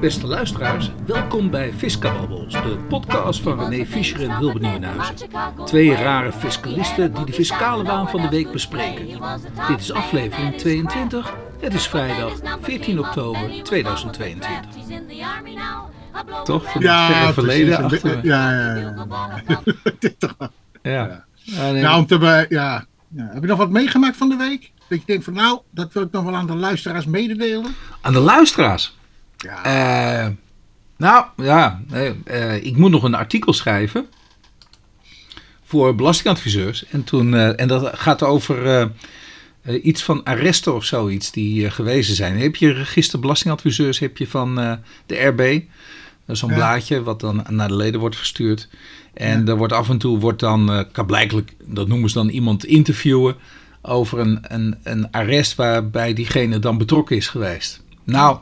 Beste luisteraars, welkom bij Fiscababbels, de podcast van René Fischer en Wilbert Nieuwenhuizen. Twee rare fiscalisten die de fiscale waan van de week bespreken. Dit is aflevering 22. Het is vrijdag 14 oktober 2022. Toch? Van het Ja, verleden achter. Ja, ja, ja. Dit toch wel. Ja. Ja, Nou, om te ja. Heb je nog wat meegemaakt van de week? Dat je denkt van nou, dat wil ik nog wel aan de luisteraars mededelen. Aan de luisteraars. Ja, Eh, nou, ja. nee, eh, ik moet nog een artikel schrijven. Voor belastingadviseurs. En, toen, eh, en dat gaat over eh, eh, iets van arresten of zoiets die eh, gewezen zijn. Heb je register belastingadviseurs heb je van eh, de RB. Zo'n Ja. blaadje wat dan naar de leden wordt verstuurd. En er wordt af en toe wordt dan, eh kan blijkelijk, dat noemen ze dan iemand interviewen over een, een, een arrest waarbij diegene dan betrokken is geweest. Nou,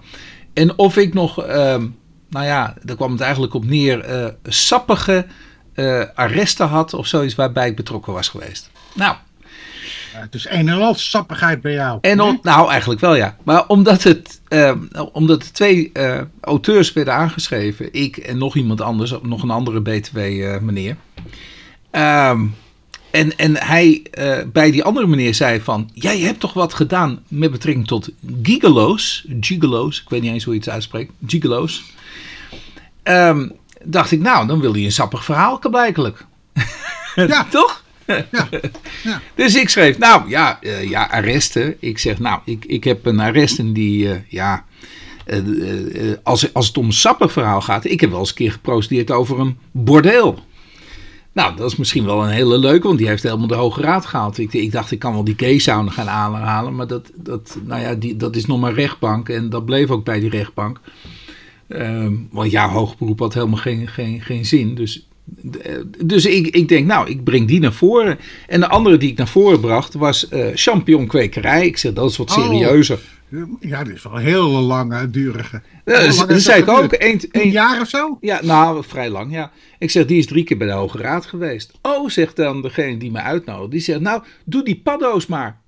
en of ik nog, ehm, nou ja, daar kwam het eigenlijk op neer, eh, sappige eh, arresten had of zoiets waarbij ik betrokken was geweest. Nou, het is een en al sappigheid bij jou. en om, nou, eigenlijk wel ja. Maar omdat, het, eh, omdat er twee eh, auteurs werden aangeschreven, ik en nog iemand anders, nog een andere BTW-meneer. Ehm, en, en hij eh, bij die andere meneer zei van, jij hebt toch wat gedaan met betrekking tot gigolo's, gigolo's, ik weet niet eens hoe je het uitspreekt, gigolo's. Ehm, dacht ik, nou, dan wil hij een sappig verhaal, blijkelijk. Ja. toch? Ja. Ja. Dus ik schreef, nou ja, eh, ja, arresten. Ik zeg, nou, ik, ik heb een arrest en die, eh, ja, als, als het om een sappig verhaal gaat. Ik heb wel eens een keer geprocedeerd over een bordeel. Nou, dat is misschien wel een hele leuke, want die heeft helemaal de Hoge Raad gehaald. Ik, ik dacht, ik kan wel die gay sauna gaan aanhalen, maar dat, dat, nou ja, die, dat is nog maar rechtbank. En dat bleef ook bij die rechtbank. Ehm, want ja, hoog beroep had helemaal geen, geen, geen zin. Dus, eh, dus ik, ik denk, nou, ik breng die naar voren. En de andere die ik naar voren bracht was eh champignonkwekerij. Ik zeg, dat is wat Oh. Ja, dit is wel een heel lange, durige. Ja, Hoe dat, lang zei ik ook. Een één, jaar of zo? ja, nou, vrij lang, ja. Ik zeg, die is drie keer bij de Hoge Raad geweest. Oh, zegt dan degene die me uitnodigt. Die zegt, nou, doe die paddo's maar.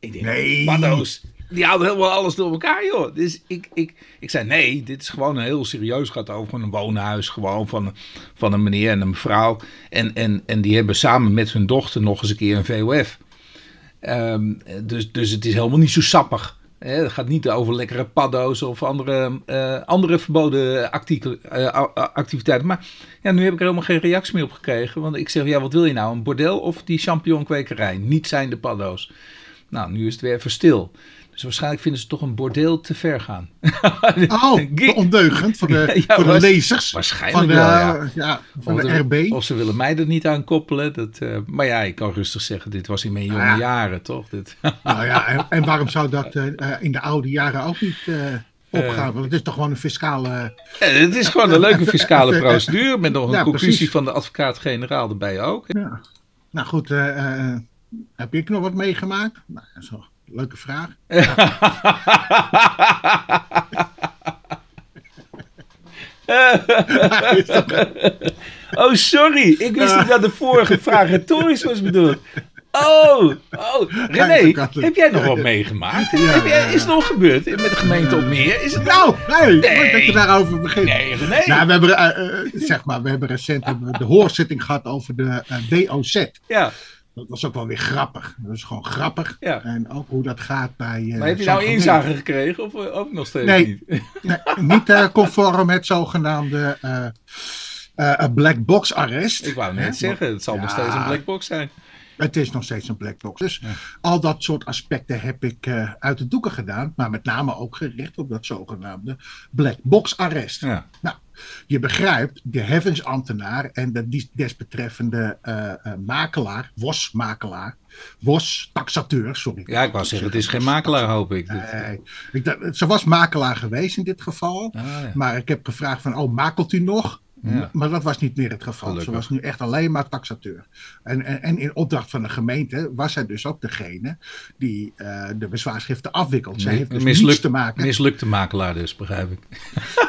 Ik denk, Nee. paddo's? Die houden helemaal alles door elkaar, joh. Dus ik, ik, ik zei, nee, dit is gewoon een heel serieus. Het gaat over een woonhuis, gewoon van, van een meneer en een mevrouw. En, en, en die hebben samen met hun dochter nog eens een keer een VOF. Ehm, dus, dus het is helemaal niet zo sappig. Het gaat niet over lekkere paddo's of andere, eh, andere verboden eh, activiteiten. Maar ja, nu heb ik er helemaal geen reactie meer op gekregen. Want ik zeg, ja, wat wil je nou? Een bordel of die champignonkwekerij? Niet zijn de paddo's. Nou, nu is het weer even stil. Dus waarschijnlijk vinden ze toch een bordeel te ver gaan. Oh, ondeugend voor de, Ja, voor de lezers. waarschijnlijk van de, wel, ja. ja, van Of de RB. Of ze willen mij er niet aan koppelen. Dat, eh, maar ja, ik kan rustig zeggen, dit was in mijn jonge Ja. jaren, toch? Dit. Nou ja, en, en waarom zou dat eh, eh, in de oude jaren ook niet eh, opgaan? Want het is toch gewoon een fiscale... Het is gewoon een leuke fiscale procedure. Met nog een conclusie precies. van de advocaat-generaal erbij ook. Ja. Nou goed, eh, eh, heb ik nog wat meegemaakt? Nou, een leuke vraag. Oh, sorry. Ik wist niet dat de vorige vraag retorisch was bedoeld. Oh, oh. René, heb jij nog wat meegemaakt? Ja, heb jij, ja, is het nog gebeurd met de gemeente op meer? Is het Nou, nee, Nee. dat je daarover begint. Nee, René. Nou, we hebben, eh, eh, zeg maar, we hebben recent de hoorzitting gehad over de eh, WOZ. Ja, Dat was ook wel weer grappig. Dat is gewoon grappig. Ja. En ook hoe dat gaat bij. eh, maar heb je nou inzage gekregen of eh, ook nog steeds Nee. niet? Nee, niet eh, conform het zogenaamde black box arrest. Ik wou net Hè? zeggen, het zal nog steeds een black box zijn. Het is nog steeds een black box. Dus al dat soort aspecten heb ik eh, uit de doeken gedaan. Maar met name ook gericht op dat zogenaamde black box arrest. Ja. Nou, je begrijpt, de heffensambtenaar en de desbetreffende eh, makelaar, WOS-makelaar, WOS-taxateur, sorry. Ja, ik wou zeggen, het is geen makelaar, hoop ik. Nee, ik dacht, ze was makelaar geweest in dit geval. Ah, ja. Maar ik heb gevraagd van, oh, makelt u nog? Ja. Maar dat was niet meer het geval. Gelukkig. Ze was nu echt alleen maar taxateur. En, en, en in opdracht van de gemeente was zij dus ook degene die eh, de bezwaarschriften afwikkelt. Zij heeft dus niets te maken. Mislukte makelaar dus, begrijp ik.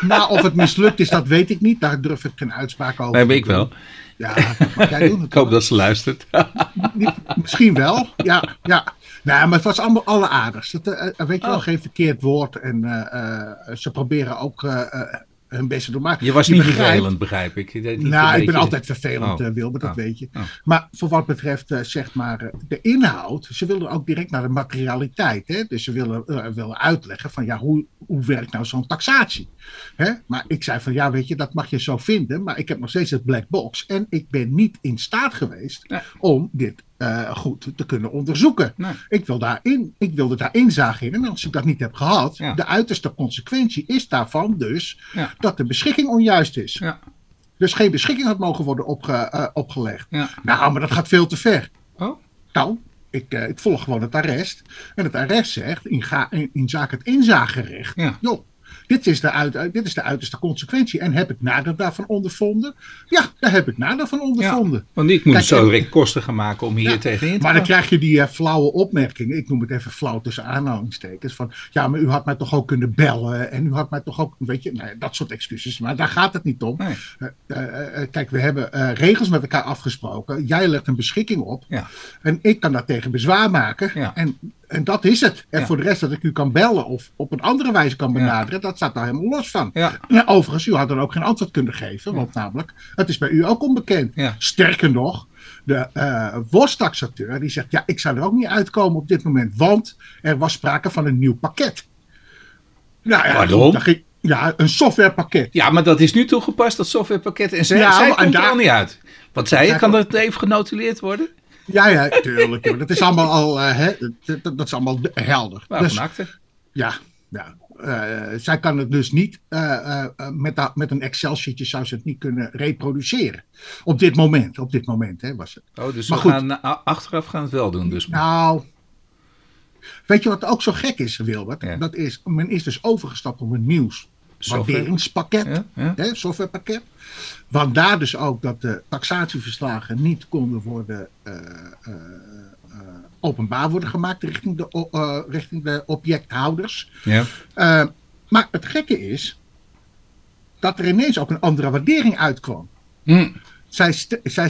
Nou, of het mislukt is, dat weet ik niet. Daar durf ik geen uitspraak over Nee, te ik wel. Ja, dat mag jij doen. Ik hoop dat ze luistert. Misschien wel, ja. ja. Nee, maar het was allemaal alleraardigst. Het, eh, eh, weet je wel, Oh. geen verkeerd woord. En ze proberen ook hun best te doen. Maar Je was je niet begrijpt- vervelend, begrijp ik. Niet Nou, ik ben altijd vervelend, Oh. eh, Wilbert, dat Oh. weet je. Oh. Maar voor wat betreft, eh, zeg maar, eh, de inhoud, ze wilden ook direct naar de materialiteit. Hè? Dus ze willen, willen uitleggen van, ja, hoe, hoe werkt nou zo'n taxatie? Hè? Maar ik zei van, ja, weet je, dat mag je zo vinden, maar ik heb nog steeds het black box. En ik ben niet in staat geweest om dit eh, goed te kunnen onderzoeken. Nee. Ik, wil daarin, ik wilde daar inzage in. En als ik dat niet heb gehad, Ja. de uiterste consequentie is daarvan dus Ja. dat de beschikking onjuist is. Ja. Dus geen beschikking had mogen worden opge, eh, opgelegd. Ja. Nou, maar dat gaat veel te ver. Oh. Nou, ik, eh, ik volg gewoon het arrest. En het arrest zegt in, ga, in, in zaken het inzagerecht. Ja. Joh, dit is, de uit, dit is de uiterste consequentie. En heb ik nader daarvan ondervonden? Ja, daar heb ik nader van ondervonden. Want ik moet Kijk, zo direct kosten gaan maken om hier Ja, tegenin te Maar dan krijg je die eh, flauwe opmerkingen. Ik noem het even flauw tussen aanhalingstekens. Van ja, maar u had mij toch ook kunnen bellen. En u had mij toch ook. Weet je, nou, ja, dat soort excuses. Maar daar gaat het niet om. Nee. Eh, eh, kijk, we hebben regels met elkaar afgesproken. Jij legt een beschikking op. Ja. En ik kan daar tegen bezwaar maken. Ja. En, en dat is het. En Ja. voor de rest dat ik u kan bellen of op een andere wijze kan benaderen, dat staat daar helemaal los van. Ja. Overigens, u had dan ook geen antwoord kunnen geven, want namelijk, het is bij u ook onbekend. Sterker nog, de worsttaxateur die zegt, ja, ik zou er ook niet uitkomen op dit moment, want er was sprake van een nieuw pakket. Nou ja, ging- ja, een softwarepakket. Ja, maar dat is nu toegepast, dat softwarepakket. En zij, zij komt er daar- al niet uit. Wat zei je? Kan dat even genotuleerd worden? Ja, ja, tuurlijk. joh. Dat is allemaal al, eh, hè, dat, is allemaal helder. Waarvan Dus? Ja, ja. Eh, zij kan het dus niet, eh, met, dat- met een Excel-sheetje zou ze het niet kunnen reproduceren. Op dit moment, op dit moment hè, was het. Oh, dus Maar we goed. gaan achteraf gaan het wel doen. Dus. Nou, weet je wat ook zo gek is, Wilbert? Ja. Dat is, men is dus overgestapt op een nieuws. Waarderingspakket, Ja, ja. hè, softwarepakket. Vandaar dus ook dat de taxatieverslagen niet konden worden eh, eh, eh, openbaar worden gemaakt richting de, richting de objecthouders. Ja. Maar het gekke is dat er ineens ook een andere waardering uitkwam. Hm. Zij, st- zij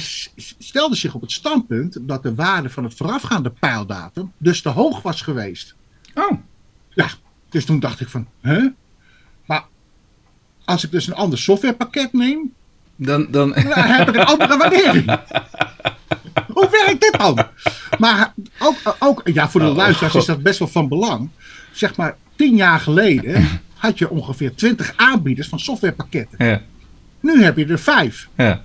stelde zich op het standpunt dat de waarde van het voorafgaande pijldatum dus te hoog was geweest. Oh, Ja, dus toen dacht ik van, hè? Maar als ik dus een ander softwarepakket neem, dan, dan, dan heb ik een andere waardering. Hoe werkt dit dan? Maar ook, ook ja, voor de Oh, luisteraars is dat best wel van belang. Zeg maar, tien jaar geleden had je ongeveer twintig aanbieders van softwarepakketten. ja, Nu heb je er vijf. ja.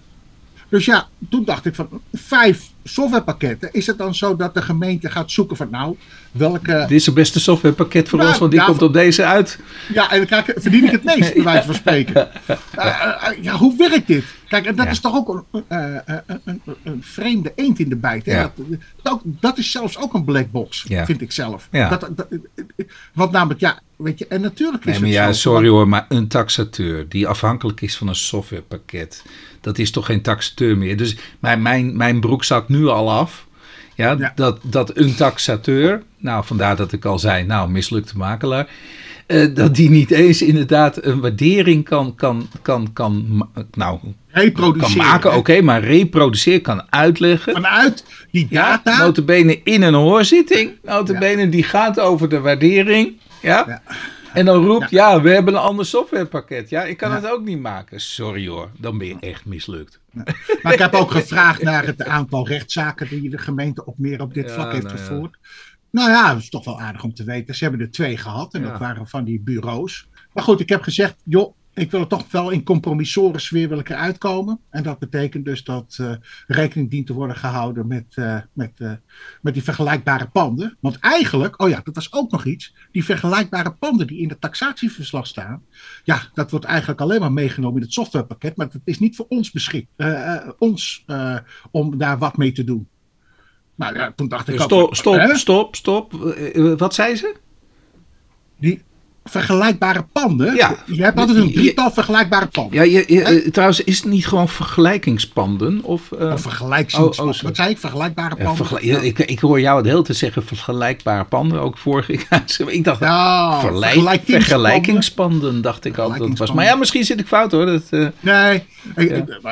Dus ja, toen dacht ik van vijf softwarepakketten. Is het dan zo dat de gemeente gaat zoeken van nou, welke... Dit is het beste softwarepakket voor Ja, ons, want die ja, komt op deze uit. Ja, en dan krijg verdien ik het meest, bij wijze van spreken. Eh, eh, ja, hoe werkt dit? Kijk, en dat Ja. is toch ook een, eh, eh, een, vreemde eend in de bijt. Hè? Ja. Dat, dat, ook- dat is zelfs ook een black box, Ja. vind ik zelf. Ja. Dat, dat, want namelijk, ja, weet je, en natuurlijk is Nee, maar het ja, zo. sorry hoor, maar een taxateur die afhankelijk is van een softwarepakket, dat is toch geen taxateur meer. Dus mijn, mijn, mijn broek zakt nu al af. Ja, Ja. Dat, dat een taxateur, nou vandaar dat ik al zei, nou mislukte makelaar, eh, dat die niet eens inderdaad een waardering kan, kan, kan, kan, nou, kan maken, oké, maar reproduceer kan uitleggen. Vanuit die Ja, data. notabene in een hoorzitting. Notabene die gaat over de waardering. Ja. Ja. En dan roept, ja. we hebben een ander softwarepakket. Ja, ik kan Ja. het ook niet maken. Sorry hoor, dan ben je echt mislukt. Maar ik heb ook gevraagd naar het aantal rechtszaken die de gemeente op meer op dit vlak heeft nou gevoerd. Nou ja, dat is toch wel aardig om te weten. Ze hebben er twee gehad en dat waren van die bureaus. Maar goed, ik heb gezegd, joh, ik wil er toch wel in compromissoren sfeer wil ik eruit komen. En dat betekent dus dat eh, rekening dient te worden gehouden met, eh, met, eh, met die vergelijkbare panden. Want eigenlijk, oh ja, dat was ook nog iets. Die vergelijkbare panden die in het taxatieverslag staan. Ja, dat wordt eigenlijk alleen maar meegenomen in het softwarepakket. Maar het is niet voor ons beschikt. ons eh, om daar wat mee te doen. Nou ja, toen dacht ik ook... Stop, stop, hè? stop, stop. Wat zei ze? Die vergelijkbare panden. Ja. Je hebt altijd een drietal vergelijkbare panden. Ja, je, je- eh, trouwens, is het niet gewoon vergelijkingspanden? Of, eh, Of vergelijkings... Oh, oh, wat zei ik? Vergelijkbare panden? ja, ik, ik hoor jou de hele tijd zeggen vergelijkbare panden, ook vorige keer. Ik dacht, vergelijk- vergelijkingspanden. vergelijkingspanden, dacht ik altijd dat het was. Maar ja, misschien zit ik fout hoor. Dat, eh, Nee,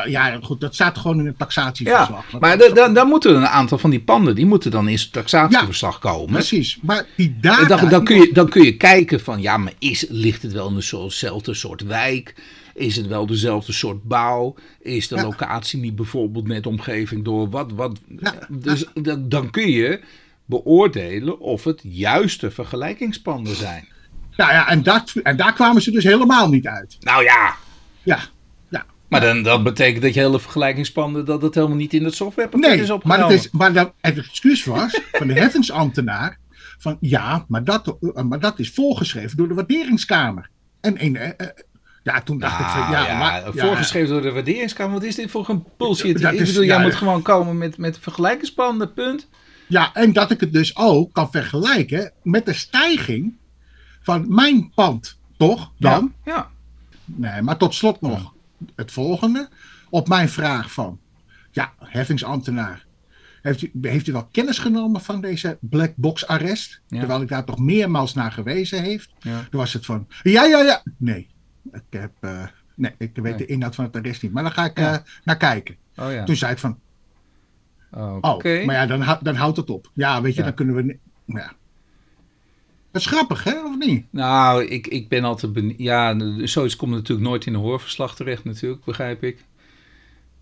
Ja. goed, dat staat gewoon in het taxatieverslag. ja, maar da- da- dan moeten een aantal van die panden, die moeten dan in het taxatieverslag komen. Precies, maar die data... Dan, dan, kun je, dan kun je kijken van, ja, maar is, ligt het wel in dezelfde soort wijk? Is het wel dezelfde soort bouw? Is de Ja. locatie niet bijvoorbeeld net omgeving door wat? wat Ja. Dus dan, dan kun je beoordelen of het juiste vergelijkingspanden zijn. Nou ja, en, dat, en daar kwamen ze dus helemaal niet uit. Nou ja, Ja, ja. maar dan, dat betekent dat je hele vergelijkingspanden, dat het helemaal niet in het softwarepakket Nee, is maar, opgenomen. het, is, maar dat, het excuus was van de heffingsambtenaar van ja, maar dat, eh, maar dat is voorgeschreven door de waarderingskamer. En, en eh, eh, ja, toen dacht ik van Nou ja, ja, maar, ja, voorgeschreven door de waarderingskamer. Wat is dit voor een bullshit? Dat ik is- bedoel, jij moet gewoon komen met, met vergelijkingspanden, punt. Ja, en dat ik het dus ook kan vergelijken met de stijging van mijn pand, toch? Dan? Ja. Nee, maar tot slot nog het volgende. Op mijn vraag van, ja, heffingsambtenaar. Heeft u, heeft u wel kennis genomen van deze black box arrest? Ja. Terwijl ik daar toch meermaals naar gewezen heeft. Ja. Toen was het van, ja, ja, ja. Nee, ik heb, eh, nee, ik weet Nee. de inhoud van het arrest niet. Maar daar ga ik Ja. eh, naar kijken. Oh ja. Toen zei ik van, Oké. oh, maar ja, dan, dan houdt het op. Ja, weet je, dan kunnen we... Ja. Dat is grappig, hè, of niet? Nou, ik, ik ben altijd benieuwd. Ja, zoiets komt natuurlijk nooit in een hoorverslag terecht, natuurlijk, begrijp ik.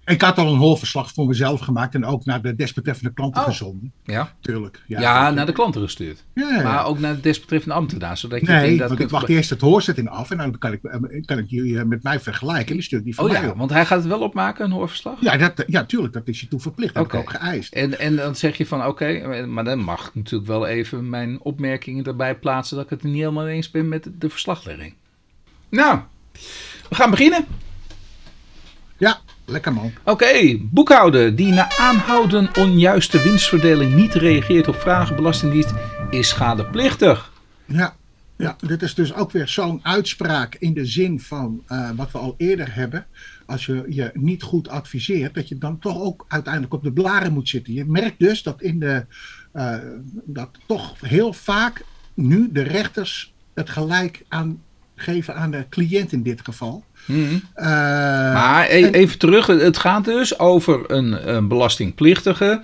Ik had al een hoorverslag voor mezelf gemaakt en ook naar de desbetreffende klanten Oh. gezonden. Ja, Tuurlijk. ja, Ja, naar de klanten gestuurd. Ja, ja. Maar ook naar de desbetreffende ambtenaar, zodat je Nee, want ik wacht eerst het hoorzetting af en dan kan ik, eh, kan ik jullie eh, met mij vergelijken. En die stuurt die van Oh mij ja, op. want hij gaat het wel opmaken, een hoorverslag? Ja, dat, ja, tuurlijk, dat is je toe verplicht. Dat heb ik ook geëist. En, en dan zeg je van oké, maar dan mag ik natuurlijk wel even mijn opmerkingen erbij plaatsen dat ik het er niet helemaal eens ben met de verslaglegging. Nou, we gaan beginnen. Lekker man. Oké, boekhouder die na aanhouden onjuiste winstverdeling niet reageert op vragen belastingdienst is schadeplichtig. Ja, ja, dit is dus ook weer zo'n uitspraak in de zin van eh, wat we al eerder hebben. Als je je niet goed adviseert, dat je dan toch ook uiteindelijk op de blaren moet zitten. Je merkt dus dat in de eh, dat toch heel vaak nu de rechters het gelijk aan geven aan de cliënt in dit geval. Mhm. Eh, Maar e- en- even terug, het gaat dus over een, een belastingplichtige.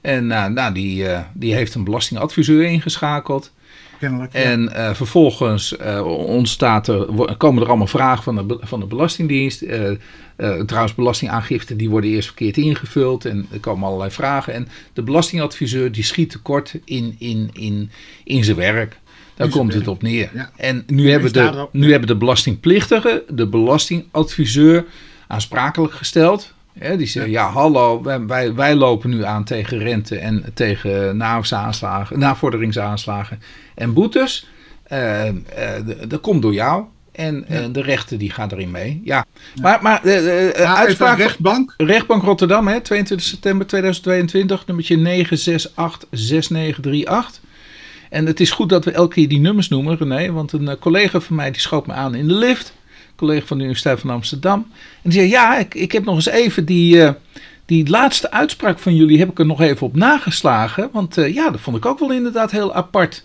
En nou, nou, die, eh, die heeft een belastingadviseur ingeschakeld. kennelijk. En eh, vervolgens eh, ontstaat er, komen er allemaal vragen van de, van de Belastingdienst. Eh, eh, trouwens, belastingaangiften die worden eerst verkeerd ingevuld. En er komen allerlei vragen. En de belastingadviseur die schiet tekort in, in, in, in zijn werk. Daar komt het op neer. ja. En nu hebben, de, nu hebben de belastingplichtigen de belastingadviseur aansprakelijk gesteld. Hè, die zeggen, ja hallo, wij, wij, lopen nu aan tegen rente en tegen navorderingsaanslagen en boetes. Eh, d- dat komt door jou. En eh, de rechter die gaat erin mee. Ja. Maar, maar Ja, uitspraak rechtbank. Rechtbank Rotterdam, hè, 22 september 2022, nummertje 9686938. En het is goed dat we elke keer die nummers noemen, René, want een eh, collega van mij die schoot me aan in de lift. Een collega van de Universiteit van Amsterdam. En die zei, ja, ik, ik heb nog eens even die, eh, die laatste uitspraak van jullie heb ik er nog even op nageslagen. Want eh, ja, dat vond ik ook wel inderdaad heel apart.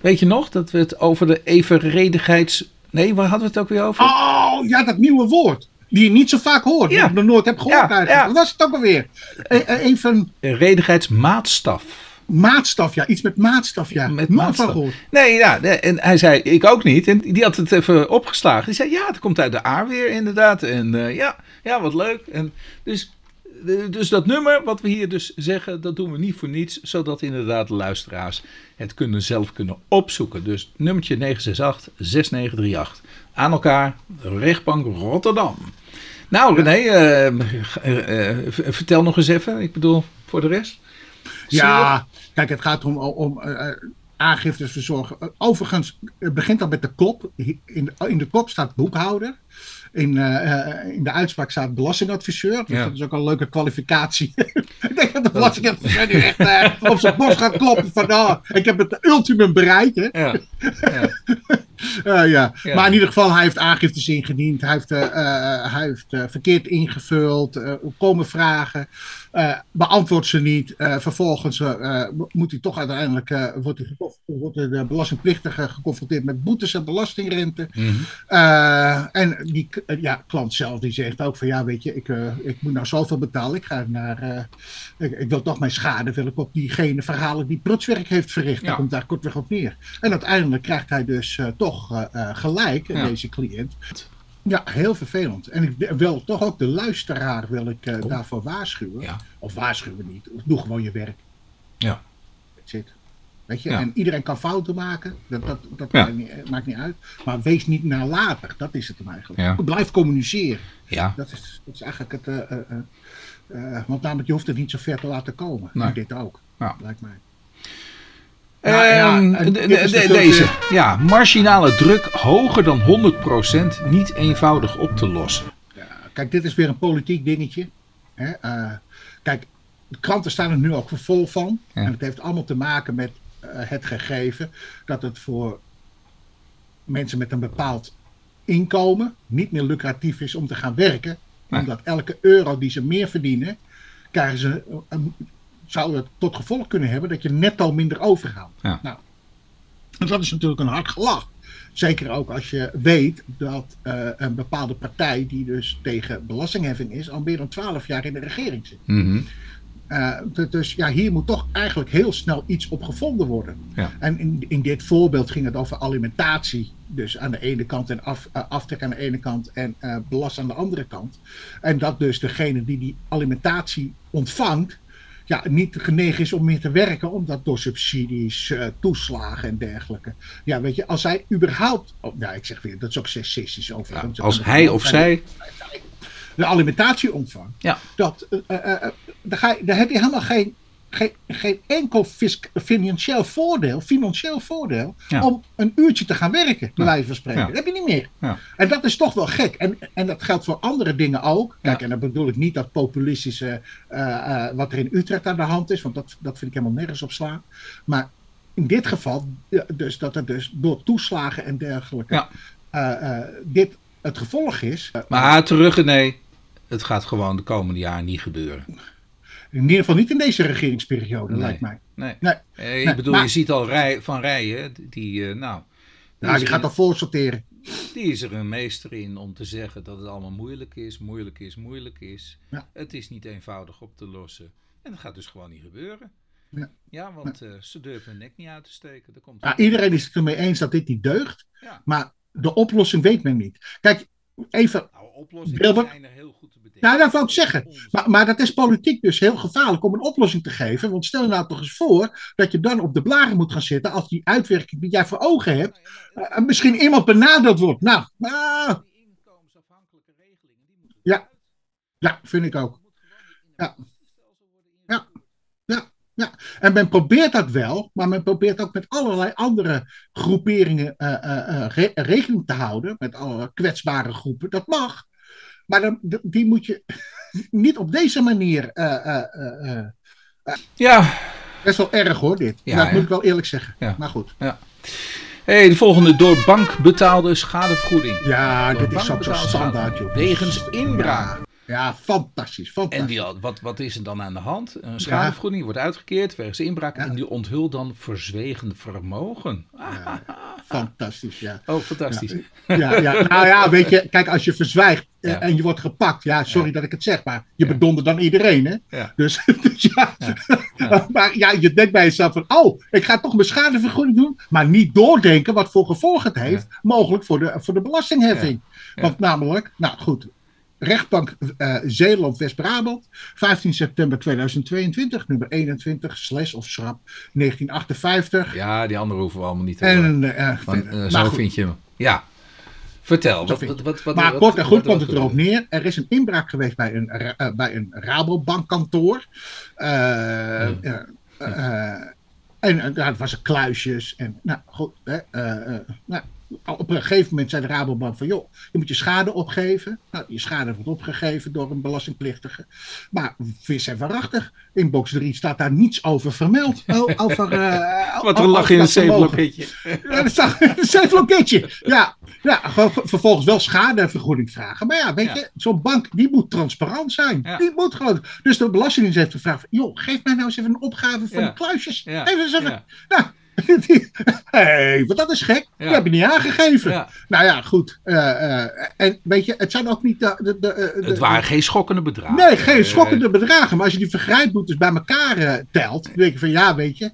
Weet je nog, dat we het over de evenredigheids... Nee, waar hadden we het ook weer over? Oh, ja, dat nieuwe woord. Die je niet zo vaak hoort. Ja. Die ik nog nooit heb gehoord Ja, eigenlijk. ja. Wat was het ook alweer? E- e- Even Redigheidsmaatstaf. Maatstaf, ja. Iets met maatstaf, ja. Met maatstaf. van. Nee, ja, nee, en hij zei, ik ook niet. En die had het even opgeslagen. Die zei, ja, het komt uit de A weer inderdaad. En eh, ja, ja, wat leuk. En dus, dus dat nummer wat we hier dus zeggen, dat doen we niet voor niets. Zodat inderdaad de luisteraars het kunnen zelf kunnen opzoeken. Dus nummertje 968-6938. Aan elkaar, rechtbank Rotterdam. Nou René, eh, eh, vertel nog eens even. Ik bedoel, voor de rest. Ja, kijk, het gaat om, om eh, eh, aangiftes verzorgen. Eh, overigens, het begint al met de kop. In de, in de kop staat boekhouder. In, in de uitspraak staat belastingadviseur. Dus Ja. dat is ook een leuke kwalificatie. ik denk dat de belastingadviseur nu echt op zijn borst gaat kloppen van... Oh, ik heb het ultimum bereikt. Hè? Ja, ja. Uh, ja. ja. Maar in ieder geval, hij heeft aangiftes ingediend. Hij heeft, uh, hij heeft verkeerd ingevuld. komen vragen. beantwoordt ze niet. vervolgens moet hij toch uiteindelijk. wordt, hij, wordt de belastingplichtige geconfronteerd met boetes en belastingrente. Mhm. en die ja, klant zelf die zegt ook van ja, weet je, ik, ik moet nou zoveel betalen. Ik ga naar. Ik, ik, wil toch mijn schade wil ik op diegene verhalen die prutswerk heeft verricht. Ja. Daar komt daar kortweg op neer. En uiteindelijk krijgt hij dus uh, toch uh, gelijk, ja. deze cliënt. Ja, heel vervelend. En ik wil toch ook de luisteraar wil ik uh, daarvoor waarschuwen. Ja. Of waarschuwen niet. Doe gewoon je werk. Ja. Zit. Weet je? En iedereen kan fouten maken. Dat, dat, dat maakt, niet, maakt, niet, uit. Maar wees niet nalatig. Dat is het hem eigenlijk. Blijf communiceren. Ja. Dat, is, dat is eigenlijk het. want namelijk, je hoeft het niet zo ver te laten komen. Nee. dit ook. Ja. Lijkt mij. Nou, ja, de, de, deze. Ja, marginale druk hoger dan 100% niet eenvoudig op te lossen. Ja, kijk, dit is weer een politiek dingetje. Hè? Uh, kijk, de kranten staan er nu ook vol van. Ja. En het heeft allemaal te maken met uh, het gegeven dat het voor mensen met een bepaald inkomen niet meer lucratief is om te gaan werken. Omdat elke euro die ze meer verdienen, krijgen ze een, zou het tot gevolg kunnen hebben dat je netto minder overhoudt. Ja. Nou, dat is natuurlijk een hard gelach. Zeker ook als je weet dat uh, een bepaalde partij die dus tegen belastingheffing is, al meer dan twaalf jaar in de regering zit. Mm -hmm. uh, dus ja, hier moet toch eigenlijk heel snel iets op gevonden worden. Ja. En in, in dit voorbeeld ging het over alimentatie. Dus aan de ene kant en af, uh, aftrek aan de ene kant en belast aan de andere kant. En dat dus degene die die alimentatie ontvangt, ja, niet genegen is om meer te werken, omdat door subsidies, uh, toeslagen en dergelijke. Ja, weet je, als hij überhaupt. Oh, ja, ik zeg weer, dat is ook seksistisch over. Ja, als hij of zij. De alimentatie ontvangt. Ja. Dat, uh, uh, daar, ga je, daar heb je helemaal geen, geen, geen enkel fisc, financieel voordeel, financieel voordeel ja. om een uurtje te gaan werken, bij wijze van spreken. Ja. Dat heb je niet meer. Ja. En dat is toch wel gek. En, en dat geldt voor andere dingen ook. Kijk, en dan bedoel ik niet dat populistische, uh, uh, wat er in Utrecht aan de hand is, want dat, dat vind ik helemaal nergens op slaan. Maar in dit geval, dus dat er dus door toeslagen en dergelijke, uh, dit het gevolg is. maar terug, nee, het gaat gewoon de komende jaren niet gebeuren. In ieder geval niet in deze regeringsperiode, nee. lijkt mij. Nee. nee. Eh, ik bedoel, maar, je ziet al rij, van Rijen, die, uh, nou... Die, nou, die gaat al voorsorteren. Die is er een meester in om te zeggen dat het allemaal moeilijk is, moeilijk is, moeilijk is. Ja. Het is niet eenvoudig op te lossen. En dat gaat dus gewoon niet gebeuren. Ja, ja want uh, ze durven hun nek niet uit te steken. Dat komt ja, iedereen is het ermee eens dat dit niet deugt. Maar de oplossing weet men niet. Kijk, even... Nou, oplossingen zijn er heel goed. Nou, dat wil ik zeggen. Maar, maar dat is politiek dus heel gevaarlijk om een oplossing te geven. Want stel je nou toch eens voor dat je dan op de blaren moet gaan zitten als die uitwerking die jij voor ogen hebt, uh, misschien iemand benadeeld wordt. Nou, nou. Ja. ja, vind ik ook. Ja. Ja. Ja. Ja, en men probeert dat wel, maar men probeert ook met allerlei andere groeperingen uh, uh, re rekening te houden. Met alle kwetsbare groepen. Dat mag. Maar dan, die moet je niet op deze manier. Uh, ja. Best wel erg hoor, dit. Ja, dat ja. moet ik wel eerlijk zeggen. Ja. Maar goed. Ja. Hey, de volgende door bank betaalde schadevergoeding. Ja, door dit is ook zo standaard, joh. Wegens inbraak. Ja. Fantastisch. fantastisch. En die, wat, wat is er dan aan de hand? Een schadevergoeding wordt uitgekeerd wegens inbraak en die onthult dan verzwegen vermogen. Ja, fantastisch, ja. Oh, fantastisch. Ja, ja, nou ja, weet je, kijk, als je verzwijgt ja. en je wordt gepakt, ja, sorry dat ik het zeg, maar je bedonder dan iedereen, hè? Dus, dus ja. maar ja, je denkt bij jezelf van, oh, ik ga toch mijn schadevergoeding doen, maar niet doordenken wat voor gevolgen het heeft, mogelijk voor de, voor de belastingheffing. Want namelijk, nou goed, rechtbank uh, Zeeland West-Brabant, 15 september 2022, nummer 21, slash of schrap 1958. Ja, die andere hoeven we allemaal niet te en, uh, Want, uh, zo vind je hem. Ja. Vertel. Wat, wat, wat, wat, maar kort en goed komt het erop neer. Er is een inbraak geweest bij een, bij een Rabobankkantoor. Hmm. en het was er kluisjes. En, nou, goed, nou, op een gegeven moment zei de Rabobank van, joh, je moet je schade opgeven. Nou, je schade wordt opgegeven door een belastingplichtige. Maar vis en waarachtig, in box 3 staat daar niets over vermeld. Over, uh, Wat een lach in een zeefloketje. Een zeefloketje. Ja, ja, vervolgens wel schadevergoeding vragen. Maar ja, weet je, zo'n bank die moet transparant zijn. Die moet gewoon. Dus de Belastingdienst heeft gevraagd: joh, geef mij nou eens even een opgave van de kluisjes. Even eens even. Nou, hey, wat dat is gek. Ja. Die heb je niet aangegeven. Nou ja, goed. Uh, uh, en weet je, het zijn ook niet de... de, de, het waren geen schokkende bedragen. Nee, geen schokkende bedragen. Maar als je die vergrijpboetes bij elkaar uh, telt, dan denk je van ja, weet je,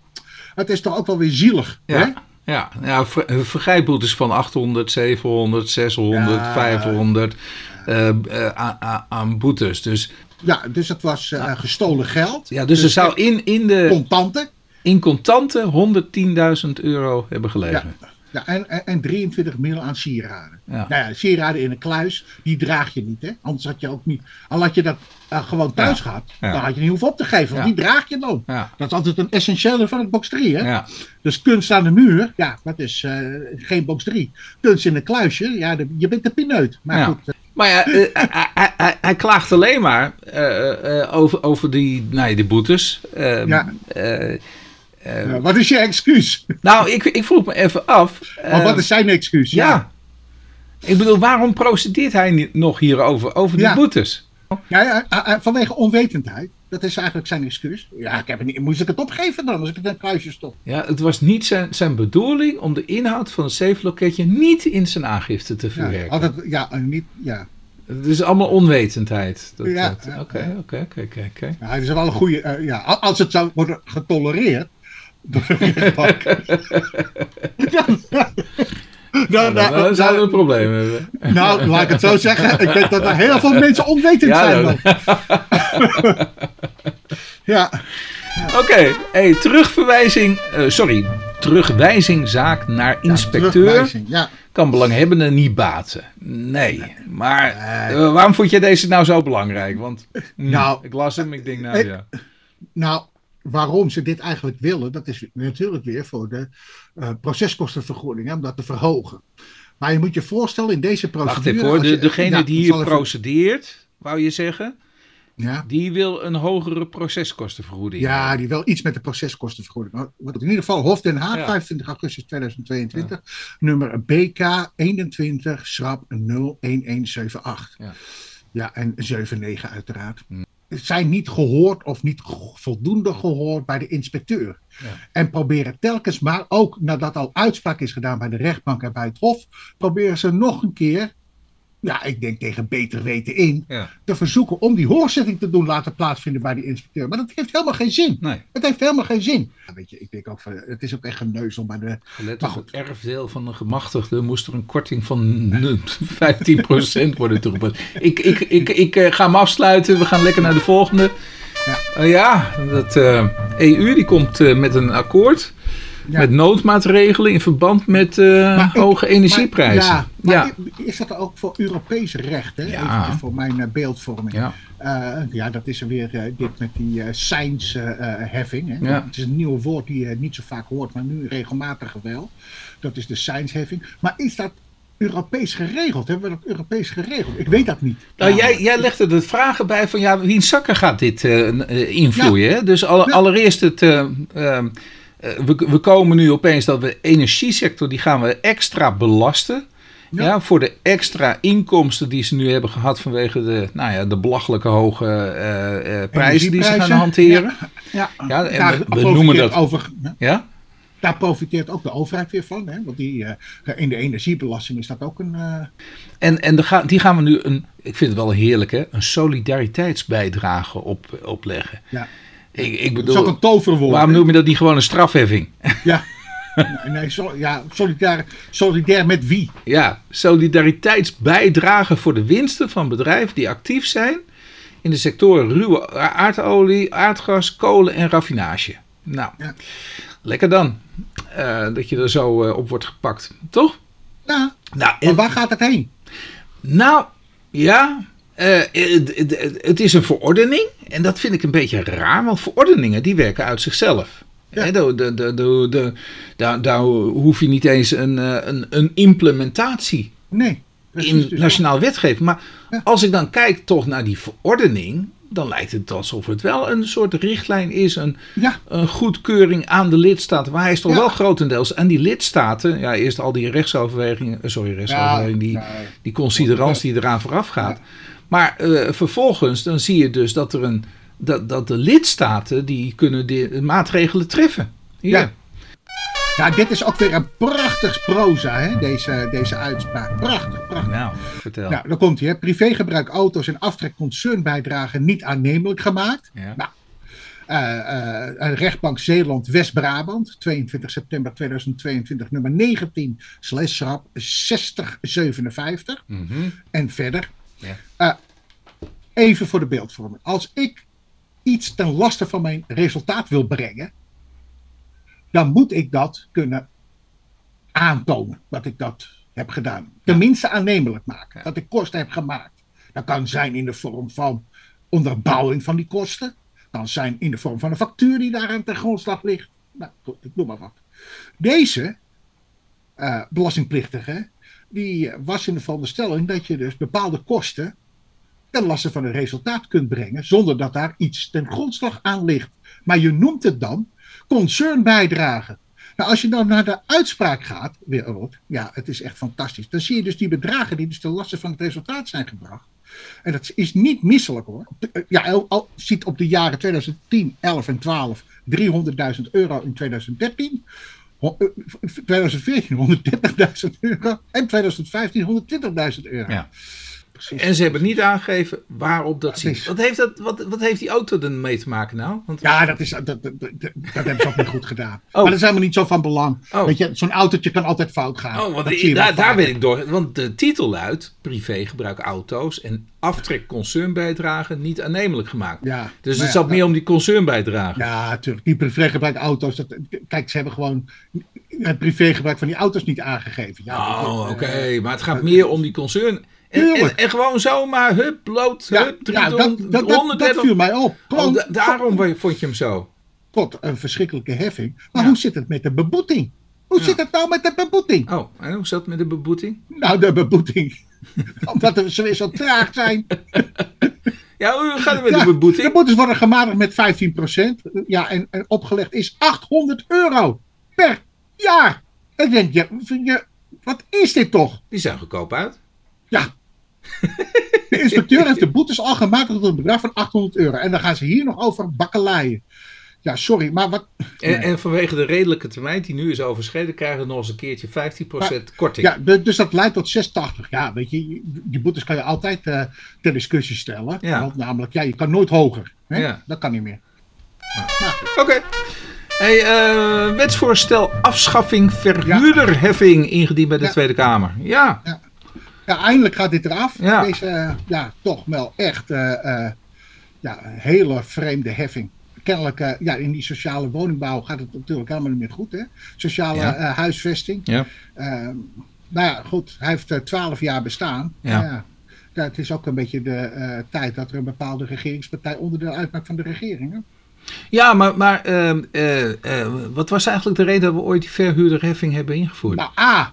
het is toch ook wel weer zielig. Ja. Hè? Ja, ja ver, vergrijpboetes van 800, 700, 600, ja. 500 aan, aan boetes. Dus ja, dus het was uh, gestolen geld. Ja, dus, dus er zou in, in de... Contanten in contanten 110.000 euro hebben gelegen. Ja. Ja, en, en, en 23 mil aan sieraden. Ja. Nou ja, sieraden in een kluis, die draag je niet. Hè? Anders had je ook niet. Al had je dat uh, gewoon thuis ja. gehad, dan had je niet hoeven op te geven. Want die draag je dan. Dat is altijd een essentiële van het box 3. Hè? Dus kunst aan de muur, ja, dat is uh, geen box 3. Kunst in een kluisje, ja, de, je bent de pineut. Maar goed. Uh, maar ja, hij, hij, hij, klaagt alleen maar over, over die, nou, die boetes. Ehm, ja. Uh, wat is je excuus? Nou, ik, ik vroeg me even af. Maar wat is zijn excuus? Ja. Ik bedoel, waarom procedeert hij nog hierover, over die ja. boetes? Ja, ja, vanwege onwetendheid. Dat is eigenlijk zijn excuus. Ja, ik heb het niet, moest ik het opgeven dan, als ik het in kluisje stop? Ja, het was niet zijn, zijn bedoeling om de inhoud van het safe niet in zijn aangifte te verwerken. Ja, altijd, ja, niet, ja. Het is allemaal onwetendheid. Dat, ja. Oké, oké, oké, oké. Het is wel een goede. Uh, ja, als het zou worden getolereerd, door de rechtbank. dan, zouden we een probleem hebben. Nou, laat ik het zo zeggen. Ik denk dat er heel veel mensen onwetend ja, zijn. Dan. ja. Oké, okay. hey, terugverwijzing. Uh, sorry, terugwijzingzaak naar inspecteur. Ja, kan belanghebbenden niet baten. Nee, nee. maar uh, waarom vond je deze nou zo belangrijk? Want mm, nou, ik las hem, ik denk nou ik, ja. Nou, waarom ze dit eigenlijk willen, dat is natuurlijk weer voor de uh, proceskostenvergoeding, hè, om dat te verhogen. Maar je moet je voorstellen in deze procedure... Wacht even voor de, degene die hier procedeert, wou je zeggen... Ja. Die wil een hogere proceskostenvergoeding. Ja, die wil iets met de proceskostenvergoeding. Wat in ieder geval Hof Den Haag, ja. 25 augustus 2022, ja. nummer BK 21 schrap 01178. Ja. ja, en 79 uiteraard. Hm zijn niet gehoord of niet voldoende gehoord bij de inspecteur. Ja. En proberen telkens maar, ook nadat al uitspraak is gedaan bij de rechtbank en bij het Hof, proberen ze nog een keer ja, ik denk tegen beter weten in, ja. te verzoeken om die hoorzitting te doen laten plaatsvinden bij de inspecteur. Maar dat heeft helemaal geen zin. Nee. Het heeft helemaal geen zin. Ja, weet je, ik denk ook van, het is ook echt geneuzel bij de... Gelet op het erfdeel van de gemachtigde moest er een korting van 15% worden toegepast. Ik, ik, ik, ik uh, ga hem afsluiten, we gaan lekker naar de volgende. Ja, uh, ja dat uh, EU die komt met een akkoord. Met noodmaatregelen in verband met uh, hoge energieprijzen. Maar, ja, maar ja. is dat ook voor Europees recht? Hè? Ja. Even voor mijn uh, beeldvorming. Ja. Uh, ja, dat is er weer dit met die uh, seinsheffing. Ja. Het is een nieuw woord die je niet zo vaak hoort, maar nu regelmatig wel. Dat is de seinsheffing. Maar is dat Europees geregeld? Hebben we dat Europees geregeld? Ik weet dat niet. Nou, jij, jij legde de vragen bij van ja, wie in zakken gaat dit invloeien? Ja. Dus alle, allereerst het ehm, uh, we, we komen nu opeens dat we de energiesector, die gaan we extra belasten. Ja. ja. voor de extra inkomsten die ze nu hebben gehad vanwege de, nou ja, de belachelijke hoge uh, uh, prijzen die ze gaan hanteren. Ja, ja. ja en we, we noemen dat. Over, ja? Daar profiteert ook de overheid weer van. Hè? Want die, in de energiebelasting is dat ook een. En, en de ga, die gaan we nu een, ik vind het wel heerlijk, hè, een solidariteitsbijdrage op, opleggen. Ja. Ik, ik bedoel, dat is ook een toverwoord. Waarom noem je dat niet gewoon een strafheffing? Ja. Nee, so, ja, solidair, solidair met wie? Ja, solidariteitsbijdrage voor de winsten van bedrijven die actief zijn in de sectoren ruwe aardolie, aardgas, kolen en raffinage. Nou, ja. lekker dan. Uh, dat je er zo uh, op wordt gepakt, toch? Ja. Nou, en, maar waar gaat het heen? Nou, ja, het, het is een verordening en dat vind ik een beetje raar, want verordeningen die werken uit zichzelf. Ja. Hè, de, de, de, de, de- daar, daar hoef je niet eens een, eh, een, een implementatie Nee. in dus nationaal wetgeving. Maar Ja. als ik dan kijk toch naar die verordening, dan lijkt het alsof het wel een soort richtlijn is, een, Ja, een goedkeuring aan de lidstaten. Maar hij is toch wel grotendeels aan die lidstaten, ja, eerst al die rechtsoverwegingen, eh, sorry, rechtsoverwegingen, die, die considerans die eraan vooraf gaat. Maar eh, vervolgens dan zie je dus dat er een dat, dat de lidstaten die kunnen de maatregelen treffen. Hier. Ja. ja, dit is ook weer een prachtig proza, hè, deze, deze uitspraak. Prachtig, prachtig. Nou, vertel. Nou, dan komt hij. Privégebruik auto's en aftrek concernbijdragen niet aannemelijk gemaakt. Ja. Nou, eh, eh, rechtbank Zeeland West-Brabant, 22 september 2022, nummer 19, slash rap 6057. Mhm. En verder. Ja. Eh, even voor de beeldvorming. Als ik iets ten laste van mijn resultaat wil brengen, dan moet ik dat kunnen aantonen dat ik dat heb gedaan. Tenminste aannemelijk maken. Dat ik kosten heb gemaakt. Dat kan zijn in de vorm van onderbouwing van die kosten. Kan zijn in de vorm van een factuur die daaraan ten grondslag ligt. Nou, ik noem maar wat. Deze eh, belastingplichtige, die eh, was in de veronderstelling dat je dus bepaalde kosten ten laste van een resultaat kunt brengen, zonder dat daar iets ten grondslag aan ligt. Maar je noemt het dan concernbijdrage. Nou, als je dan naar de uitspraak gaat, weer ja, het is echt fantastisch. Dan zie je dus die bedragen die dus ten laste van het resultaat zijn gebracht. En dat is niet misselijk hoor. Ja, al, al ziet op de jaren 2010, 11 en 12 300.000 euro in 2013. Ho- eh, 2014 130.000 euro en 2015 120.000 euro. Ja. Precies. En ze hebben niet aangegeven waarop dat zit. Wat heeft, dat, wat, wat heeft die auto er mee te maken nou? Want, Ja, dat, is, dat, dat, dat, dat hebben ze ook niet goed gedaan. Oh. Maar dat is helemaal niet zo van belang. Oh. Weet je, zo'n autootje kan altijd fout gaan. Oh, want daar, daar weet ik door. Want de titel luidt: privégebruik auto's en aftrek concernbijdragen niet aannemelijk gemaakt. Ja, Dus het ja, zat meer om die concernbijdragen. Ja, natuurlijk. Die privégebruik auto's. Dat, kijk, ze hebben gewoon het privégebruik van die auto's niet aangegeven. Ja, oh, eh, oké. maar het gaat meer om die concern. En, en, gewoon zomaar, hup, bloot, hup, ja, dat, 300, dat, dat, dat 130. viel mij op. Oh, Gewoon daarom vond je hem zo. tot een verschrikkelijke heffing. Maar Ja. hoe zit het met de beboeting? Hoe zit het nou met de beboeting? Oh, en hoe zat het met de beboeting? Nou, de beboeting. Omdat we ze weer zo traag zijn. Ja, hoe gaat het met de De beboeting? boetes worden gematigd met 15%. Ja, en, en opgelegd is 800 euro per jaar. En denk, vind je, wat is dit toch? Die zijn goedkoop uit. Ja. De inspecteur heeft de boetes al gematigd tot een bedrag van 800 euro. En dan gaan ze hier nog over bakkeleien. Ja, sorry, maar wat. En, en vanwege de redelijke termijn die nu is overschreden, krijgen we nog eens een keertje 15% korting. Ja, de- dus dat leidt tot 680. Ja, weet je, die boetes kan je altijd eh, ter discussie stellen. Ja. Want namelijk, ja, je kan nooit hoger. Hè? Ja. Dat kan niet meer. Oké. Hey, eh, wetsvoorstel afschaffing verhuurderheffing ingediend bij de Ja. Tweede Kamer. Ja, Ja, eindelijk gaat dit eraf. Ja. Deze, eh, ja, toch wel echt eh, eh, ja, een hele vreemde heffing. Kennelijk, ja, in die sociale woningbouw gaat het natuurlijk helemaal niet meer goed, hè? Sociale Ja. huisvesting. ja. Eh, nou ja, goed, hij heeft twaalf jaar bestaan. Ja. Ja, het is ook een beetje de tijd dat er een bepaalde regeringspartij onderdeel uitmaakt van de regering. Hè? ja maar, maar ehm, eh, eh, wat was eigenlijk de reden dat we ooit die verhuurderheffing hebben ingevoerd? Nou, A,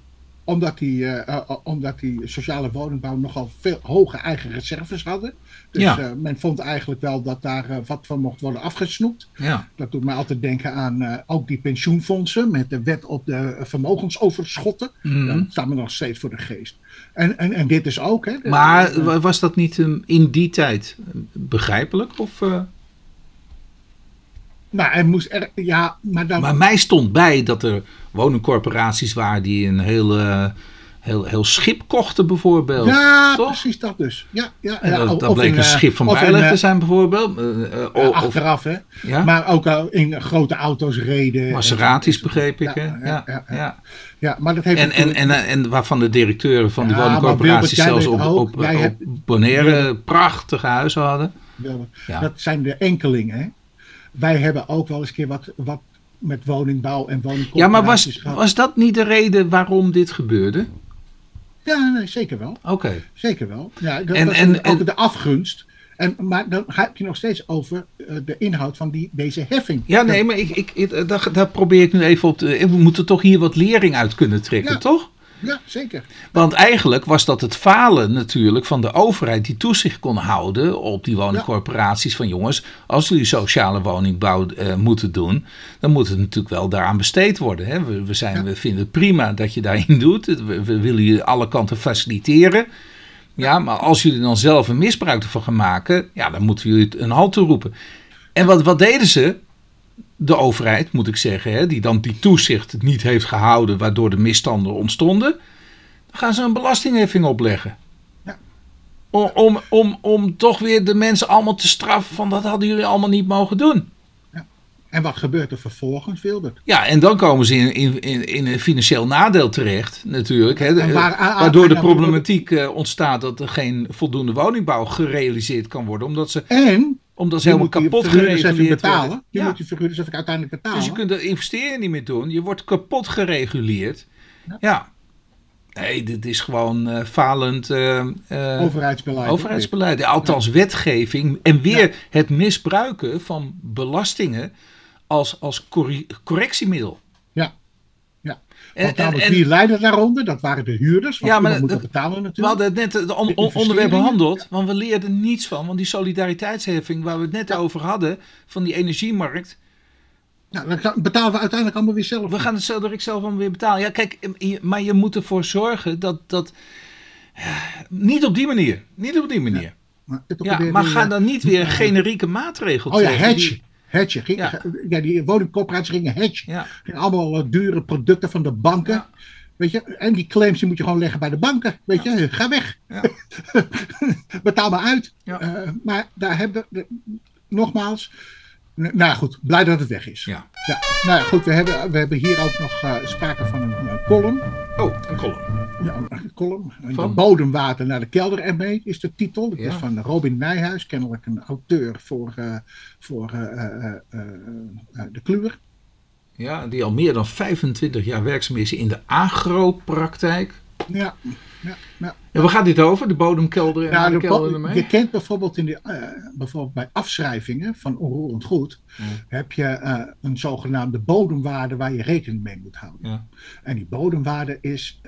omdat die, eh, eh, omdat die sociale woningbouw nogal veel hoge eigen reserves hadden. Dus Ja. eh, men vond eigenlijk wel dat daar eh, wat van mocht worden afgesnoept. ja. Dat doet mij altijd denken aan eh, ook die pensioenfondsen met de wet op de vermogensoverschotten. Mhm. Dat staat me nog steeds voor de geest. En, en, en dit is ook. Hè, de- Maar was dat niet ehm, in die tijd begrijpelijk? Of, eh? Nou, er moest er, ja, maar dan. Maar mij stond bij dat er woningcorporaties waren die een heel, eh, heel, heel schip kochten bijvoorbeeld. ja, toch? precies dat dus. Ja, ja, ja, dat, bleek in, een eh, schip van in, bijleg eh, te zijn bijvoorbeeld. Of, achteraf, hè. ja? Maar ook in grote auto's reden. Maseratis begreep ik. Ja, hè? ja, Ja, ja, maar dat heeft En, en, en, en waarvan de directeuren van die woningcorporaties zelfs op, ook, op, op hebt- Bonaire prachtige huizen hadden. Ja. Dat zijn de enkelingen. Hè? Wij hebben ook wel eens een keer wat, wat met woningbouw en woningcorporaties Ja, maar was, gehad. was dat niet de reden waarom dit gebeurde? Ja, nee, zeker wel. Oké. Zeker wel. Ja, dat En- was en- ook en- de afgunst. En, maar dan heb je nog steeds over eh, de inhoud van die, deze heffing. Ja, nee, maar ik, ik, ik- daar, daar probeer ik nu even op te... We moeten toch hier wat lering uit kunnen trekken, Ja. toch? Ja, zeker. Want eigenlijk was dat het falen natuurlijk van de overheid die toezicht kon houden op die woningcorporaties. Van jongens, als jullie sociale woningbouw eh, moeten doen, dan moet het natuurlijk wel daaraan besteed worden. Hè? We, we, zijn, we vinden het prima dat je daarin doet. We, we willen je alle kanten faciliteren. Ja, maar als jullie dan zelf een misbruik ervan gaan maken, ja, dan moeten jullie het een halt toeroepen. En wat, wat deden ze? De overheid, moet ik zeggen, hè, die dan die toezicht niet heeft gehouden, waardoor de misstanden ontstonden. Dan gaan ze een belastingheffing opleggen. Ja. Om, om, om, om toch weer de mensen allemaal te straffen van dat hadden jullie allemaal niet mogen doen. En wat gebeurt er vervolgens, Wilbert? Ja, en dan komen ze in, in, in, in een financieel nadeel terecht, natuurlijk. Hè, waar- ah, waardoor de problematiek eh, ontstaat dat er geen voldoende woningbouw gerealiseerd kan worden. Omdat ze, En omdat ze helemaal kapot gereguleerd betalen. Je Ja. moet die verhuurders even uiteindelijk betalen. Dus je kunt de investeringen niet meer doen. Je wordt kapot gereguleerd. Ja. Nee, dit is gewoon eh, falend eh, overheidsbeleid. overheidsbeleid. Althans, wetgeving. En weer het misbruiken van belastingen als, als correctiemiddel. Ja. Ja. En- namelijk, en- en- wie leidde daaronder? Dat waren de huurders. Want Ja, maar iemand moet dat- dat betalen We natuurlijk. hadden het net het on- on- onderwerp behandeld, want we leerden niets van. Want die solidariteitsheffing waar we het net over hadden, van die energiemarkt. Nou, dan betalen we uiteindelijk allemaal weer zelf. We gaan het zo direct zelf allemaal weer betalen. Ja, kijk, je- maar je moet ervoor zorgen dat. dat eh, niet op die manier. Niet op die manier. Maar, het Ja, maar ga eh, dan niet weer generieke maatregel Oh ja, hedge. die- Hedge. Ging- Ja. ja. die woningcorporaties gingen hedge. Ja, Gingen allemaal eh, dure producten van de banken. Ja. Weet je, en die claims die moet je gewoon leggen bij de banken. Weet je, ga weg. Ja. Betaal maar uit. Ja. Eh, maar daar hebben we, nogmaals, nou goed, blij dat het weg is. ja. Ja, nou goed, we hebben, we hebben hier ook nog eh, sprake van een eh, column. Oh, een kolom. Ja, een column. Van? Van bodemwater naar de kelder ermee is de titel. Dat Ja. is van Robin Nijhuis, kennelijk een auteur voor, eh, voor eh, eh, de Kluwer. Ja, die al meer dan 25 jaar werkzaam is in de agropraktijk. Ja, ja, ja. En waar gaat dit over? De bodemkelder en Nou, de de kelder je kent bijvoorbeeld, in de, bijvoorbeeld bij afschrijvingen van onroerend goed, Ja. heb je een zogenaamde bodemwaarde waar je rekening mee moet houden. Ja. En die bodemwaarde is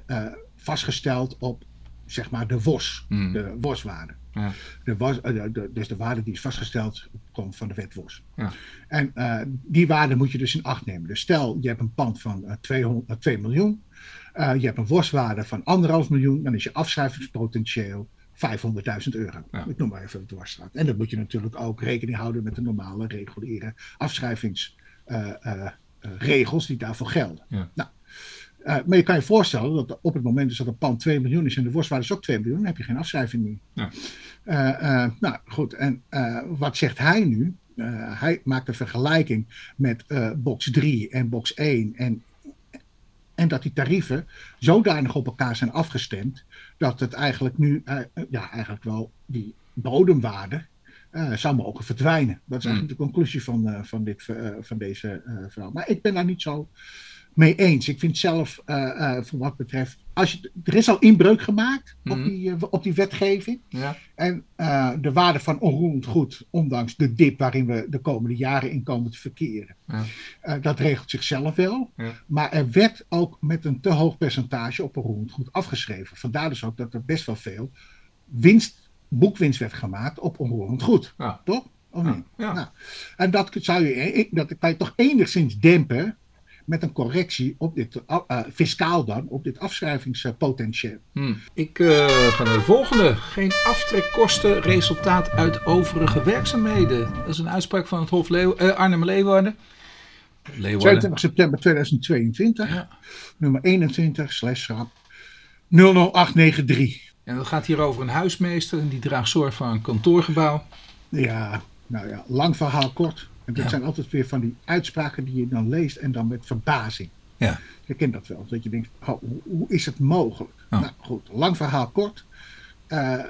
vastgesteld op zeg maar de WOS, Hmm. de WOS-waarde. Ja. De WOS, eh, de- de- dus de waarde die is vastgesteld komt van de wet WOS. Ja. En eh, die waarde moet je dus in acht nemen. Dus stel, je hebt een pand van eh, 200, eh, 2 miljoen. je hebt een WOS-waarde van anderhalf miljoen. Dan is je afschrijvingspotentieel 500.000 euro. Ja. Ik noem maar even de dwarsstraat. En dan moet je natuurlijk ook rekening houden met de normale reguliere afschrijvingsregels die daarvoor gelden. Ja. Nou, eh, maar je kan je voorstellen dat op het moment dus dat een pand 2 miljoen is en de worstwaarde is ook 2 miljoen, dan heb je geen afschrijving meer. Ja. Eh, eh, nou goed, en wat zegt hij nu? Hij maakt een vergelijking met box 3 en box 1 en, en dat die tarieven zodanig op elkaar zijn afgestemd dat het eigenlijk nu, ja, eigenlijk wel die bodemwaarde zou mogen verdwijnen. Dat is eigenlijk de conclusie van, van, dit, van deze verhaal. Maar ik ben daar niet zo mee eens. Ik vind zelf, eh, eh, voor wat betreft, als je, er is al inbreuk gemaakt Mhm. op, die, eh, op die wetgeving. Ja. En de waarde van onroerend goed, ondanks de dip waarin we de komende jaren in komen te verkeren, Ja. dat regelt zichzelf wel. Ja. Maar er werd ook met een te hoog percentage op onroerend goed afgeschreven. Vandaar dus ook dat er best wel veel winst, boekwinst werd gemaakt op onroerend goed. Toch? Of niet? Nou, en dat, zou je, dat kan je toch enigszins dempen met een correctie op dit, eh, eh, fiscaal dan, op dit afschrijvingspotentieel. Hm. Ik eh, ga naar de volgende. Geen aftrekkosten, resultaat uit overige werkzaamheden. Dat is een uitspraak van het Hof Leeuw, eh, Arnhem-Leeuwarden. Leeuwarden. 22 september 2022, Ja. nummer 21, slash rap 00893. En dat gaat hier over een huismeester en die draagt zorg voor een kantoorgebouw. Ja, nou ja, lang verhaal kort. En dat Ja. zijn altijd weer van die uitspraken die je dan leest en dan met verbazing. Ja. Je kent dat wel, dat je denkt, oh, hoe, is het mogelijk? Nou goed, lang verhaal kort. Eh,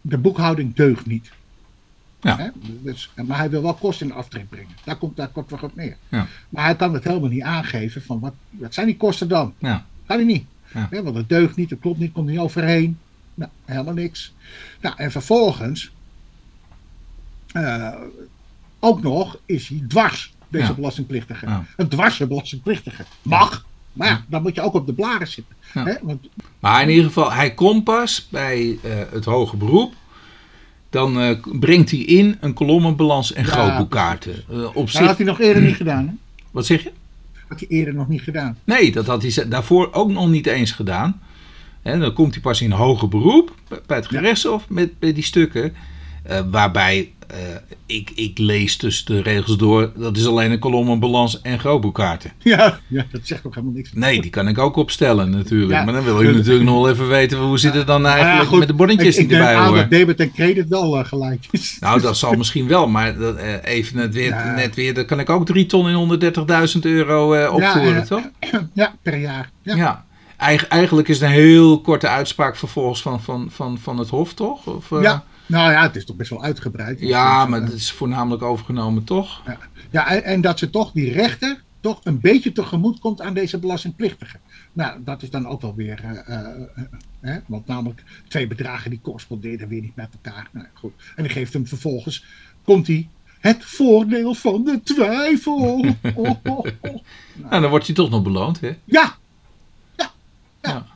de boekhouding deugt niet. Ja. Hè? Dus, maar hij wil wel kosten in aftrek brengen. Daar komt daar kort op neer. Ja. Maar hij kan het helemaal niet aangeven van wat, wat zijn die kosten dan? Ja. Kan hij niet. Ja. Hè, want het deugt niet, het klopt niet, komt niet overheen. Nou, helemaal niks. Nou, en vervolgens eh, ook nog is hij dwars, deze Ja. belastingplichtige. Ja. Een dwarse belastingplichtige. Mag. Maar ja, dan moet je ook op de blaren zitten. Hè? Want, Maar in ieder geval, hij komt pas bij eh, het hoge beroep. Dan eh, brengt hij in een kolommenbalans en grootboekkaarten. Eh, op dat zich, had hij nog eerder niet gedaan. Hè? wat zeg je? Had hij eerder nog niet gedaan. Nee, dat had hij daarvoor ook nog niet eens gedaan. En dan komt hij pas in hoger beroep bij- het gerechtshof met, met die stukken. Eh, waarbij eh, ik, ik lees tussen de regels door, dat is alleen een kolommenbalans en grootboekkaarten. Ja, ja, dat zegt ook helemaal niks. Nee, die kan ik ook opstellen natuurlijk. Ja. Maar dan wil je natuurlijk nog wel even weten hoe zit het dan ja, eigenlijk goed, met de bonnetjes ik, ik die erbij horen. dat debit en credit wel eh, gelijk is. Nou, dat zal misschien wel, maar dat, even net weer, Ja. net weer, dan kan ik ook 3 ton in 130.000 euro opvoeren, toch? Ja, per jaar. Ja. Ja. Eig- eigenlijk is het een heel korte uitspraak vervolgens van, van, van, van het Hof, toch? Of, Ja. Nou ja, het is toch best wel uitgebreid. Ja, maar eh, dat is voornamelijk overgenomen, toch? Ja, ja en, en dat ze toch die rechten toch een beetje tegemoet komt aan deze belastingplichtigen. Nou, dat is dan ook wel weer. eh, eh, eh, hè, want namelijk twee bedragen die corresponderen weer niet met elkaar. Nou, goed. En die geeft hem vervolgens. Komt hij. Het voordeel van de twijfel. Oh, oh, oh. Nou, dan wordt hij toch nog beloond, hè? Ja. Ja. Ja. Ja.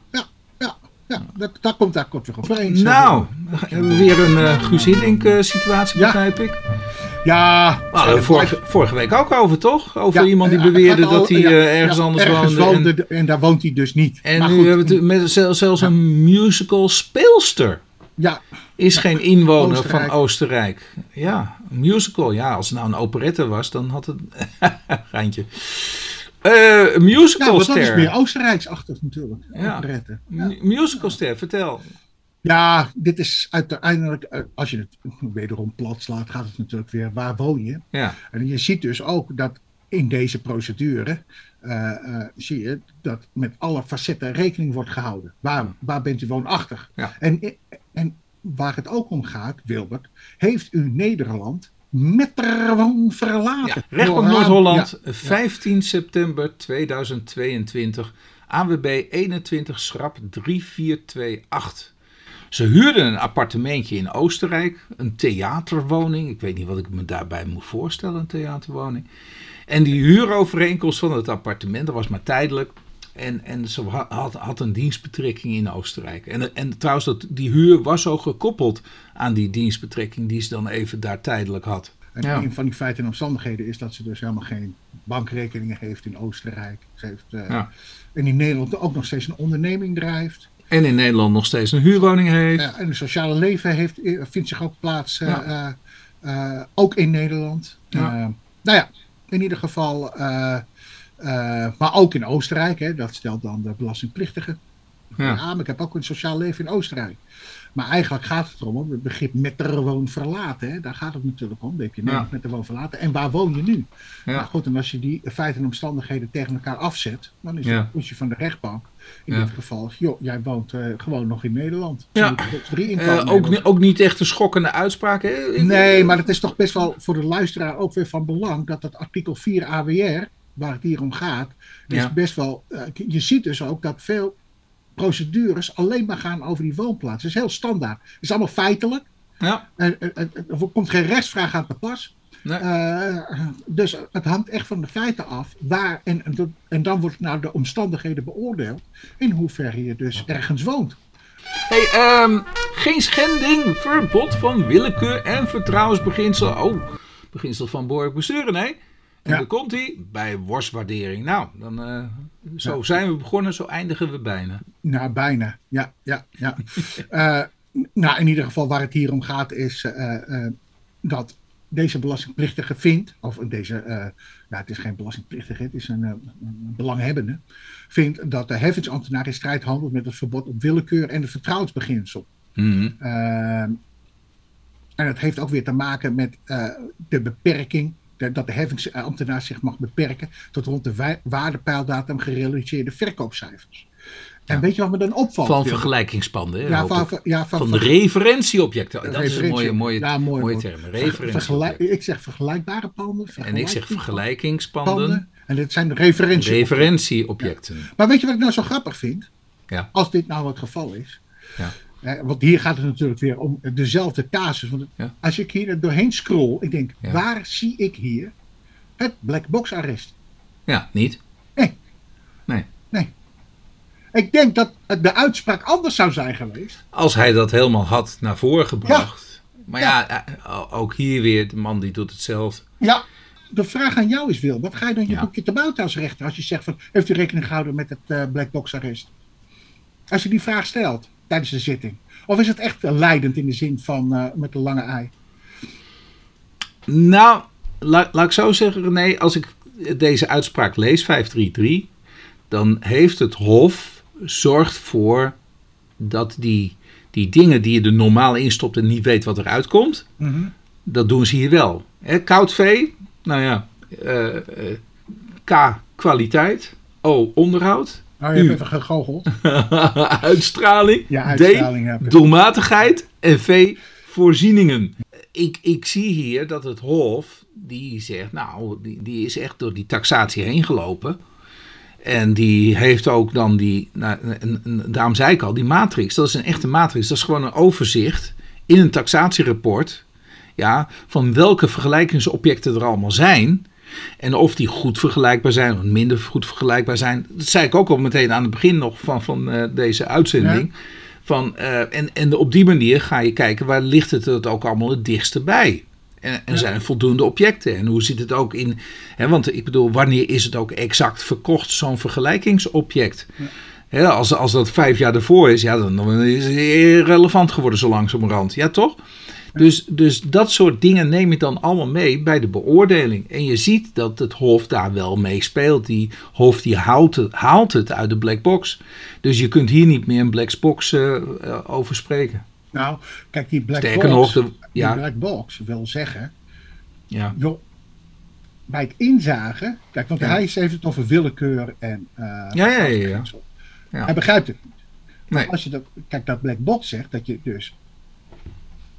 Ja. Dat komt daar kort weer overeen. Nou, dan hebben we weer een eh Guus Hiddink eh, situatie, Ja. begrijp ik. Ja. We vorige, vorige week ook over, toch? Over Ja, iemand die eh, beweerde al- dat hij ja, eh, ergens ja, anders ergens woonde. En, en, daar woont hij dus niet. en Maar nu goed, hebben we het met zel- zelfs een musical speelster. Ja, Is geen inwoner Oostenrijk. van Oostenrijk. Ja, een musical. Ja, als het nou een operette was, dan had het... Geintje. Eh, een Ja, want dat is musicalster. meer Oostenrijksachtig natuurlijk. Ja. M- musicalster, vertel. Ja, dit is uiteindelijk, eh, als je het wederom plat slaat, gaat het natuurlijk weer waar woon je. Ja, En je ziet dus ook dat in deze procedure, eh, zie je dat met alle facetten rekening wordt gehouden. Waar, waar bent u woonachtig? Ja. En, en waar het ook om gaat, Wilbert, heeft u Nederland met woon verlaten? ja. Door- Noord-Holland, Ja. 15 september 2022. ANWB 21 schrap 3428. Ze huurden een appartementje in Oostenrijk, een theaterwoning. Ik weet niet wat ik me daarbij moet voorstellen, een theaterwoning. En die huurovereenkomst van het appartement, dat was maar tijdelijk. En, en ze ha- had, had een dienstbetrekking in Oostenrijk. En, en trouwens, dat, die huur was ook gekoppeld aan die dienstbetrekking die ze dan even daar tijdelijk had. En Ja. een van die feiten en omstandigheden is dat ze dus helemaal geen bankrekeningen heeft in Oostenrijk. Ze heeft, eh, Ja. En in Nederland ook nog steeds een onderneming drijft. En in Nederland nog steeds een huurwoning heeft. Ja, en het sociale leven heeft, eh, vindt zich ook plaats, eh, Ja. ook in Nederland. Ja. Nou ja, in ieder geval, maar ook in Oostenrijk, hè, dat stelt dan de belastingplichtige. Ja. Ja. maar ik heb ook een sociaal leven in Oostenrijk. Maar eigenlijk gaat het erom, om het begrip met de woon verlaten. Hè, daar gaat het natuurlijk om. Dan heb je Ja. Met de woon verlaten. En waar woon je nu? Ja. Nou goed, en als je die feiten en omstandigheden tegen elkaar afzet, dan is het functie van de rechtbank. In dit geval, joh, jij woont eh, gewoon nog in Nederland. Ja. Drie Eh, ook, ni- ook niet echt een schokkende uitspraak. Hè? Ik- Nee, maar het is toch best wel voor de luisteraar ook weer van belang dat dat artikel 4 AWR, waar het hier om gaat, is Ja. best wel. eh, je ziet dus ook dat veel procedures alleen maar gaan over die woonplaats. Het is heel standaard. Het is allemaal feitelijk. Ja, er komt geen rechtsvraag aan te pas. nee. Eh, dus het hangt echt van de feiten af. Waar, en, en, dat- en dan wordt naar de omstandigheden beoordeeld. In hoeverre je dus ergens woont. Hey, ehm, geen schending, verbod van willekeur en vertrouwensbeginsel. Oh, beginsel van behoorlijk besturen, nee. En Ja. komt hij bij worstwaardering. Nou, dan, eh, zo Ja. zijn we begonnen, zo eindigen we bijna. Nou, bijna. Ja, ja, ja. Eh, nou, in ieder geval waar het hier om gaat is eh, dat deze belastingplichtige vindt, of deze, nou het is geen belastingplichtige, het is een, belanghebbende, vindt dat de heffingsambtenaar in strijd handelt met het verbod op willekeur en het vertrouwensbeginsel. Mhm. Ehm, en het heeft ook weer te maken met de beperking, de- dat de heffingsambtenaar zich mag beperken tot rond de wa- waardepeildatum gerealiseerde verkoopcijfers. En Ja. weet je wat me dan opvalt? Van vergelijkingspanden. Hè, ja, van, ja, van, van referentieobjecten. Dat is een referentie- mooie, mooie, ja, mooi, mooie mooi. term. Referentieobjecten. ik zeg vergelijkbare panden. En ik zeg vergelijkingspanden. En dit zijn de referentie. Referentieobjecten. Maar weet je wat ik nou zo grappig vind? Ja. Als dit nou het geval is. Ja. Hè, want hier gaat het natuurlijk weer om dezelfde casus. Want Ja. als ik hier doorheen scroll, ik denk, Ja. waar zie ik hier het black box arrest? Ja, niet? Nee. Nee. Nee. Ik denk dat de uitspraak anders zou zijn geweest. Als hij dat helemaal had naar voren gebracht. Maar ja, eh, ook hier weer, de man die doet hetzelfde. Ja. De vraag aan jou is, Wil, wat ga je dan je Ja. boekje te buiten als rechter als je zegt van, heeft u rekening gehouden met het eh, black box arrest? Als je die vraag stelt tijdens de zitting. Of is het echt leidend in de zin van eh, met de lange ei? Nou, la- laat ik zo zeggen, René, als ik deze uitspraak lees, 533, dan heeft het Hof zorgt voor dat die, die dingen die je er normaal instopt en niet weet wat eruit komt, Mhm. dat doen ze hier wel. Koud vee, nou ja, eh, eh, K, kwaliteit, O, onderhoud, Nou, je hebt even gegoocheld. uitstraling, Ja, uitstraling D, doelmatigheid en V, voorzieningen. Ik, ik zie hier dat het Hof, die zegt, nou, die, die is echt door die taxatie heen gelopen. En die heeft ook dan die, nou, daarom zei ik al, die matrix, dat is een echte matrix. Dat is gewoon een overzicht in een taxatierapport, ja, van welke vergelijkingsobjecten er allemaal zijn. En of die goed vergelijkbaar zijn of minder goed vergelijkbaar zijn. Dat zei ik ook al meteen aan het begin nog van, van eh, deze uitzending. Van, eh, en, en op die manier ga je kijken waar ligt het het ook allemaal het dichtste bij. En, en zijn er voldoende objecten? En hoe zit het ook in... Hè, want ik bedoel, wanneer is het ook exact verkocht, zo'n vergelijkingsobject? Hè, als, als dat vijf jaar ervoor is, ja, dan, dan is het irrelevant geworden zo langzamerhand. Ja, toch? Dus, dus dat soort dingen neem je dan allemaal mee bij de beoordeling. En je ziet dat het Hof daar wel mee speelt. Die Hof die haalt het, haalt het uit de black box. Dus je kunt hier niet meer een black box eh, eh, over spreken. Nou, kijk, die black Sterker box, nog, de- die black box wil zeggen, Ja, joh, bij het inzagen, kijk, want Ja. hij heeft het over willekeur en eh, Ja, ja, ja, ja. Ja. Hij begrijpt het niet. Nee. Als je dat, kijk, dat black box zegt dat je dus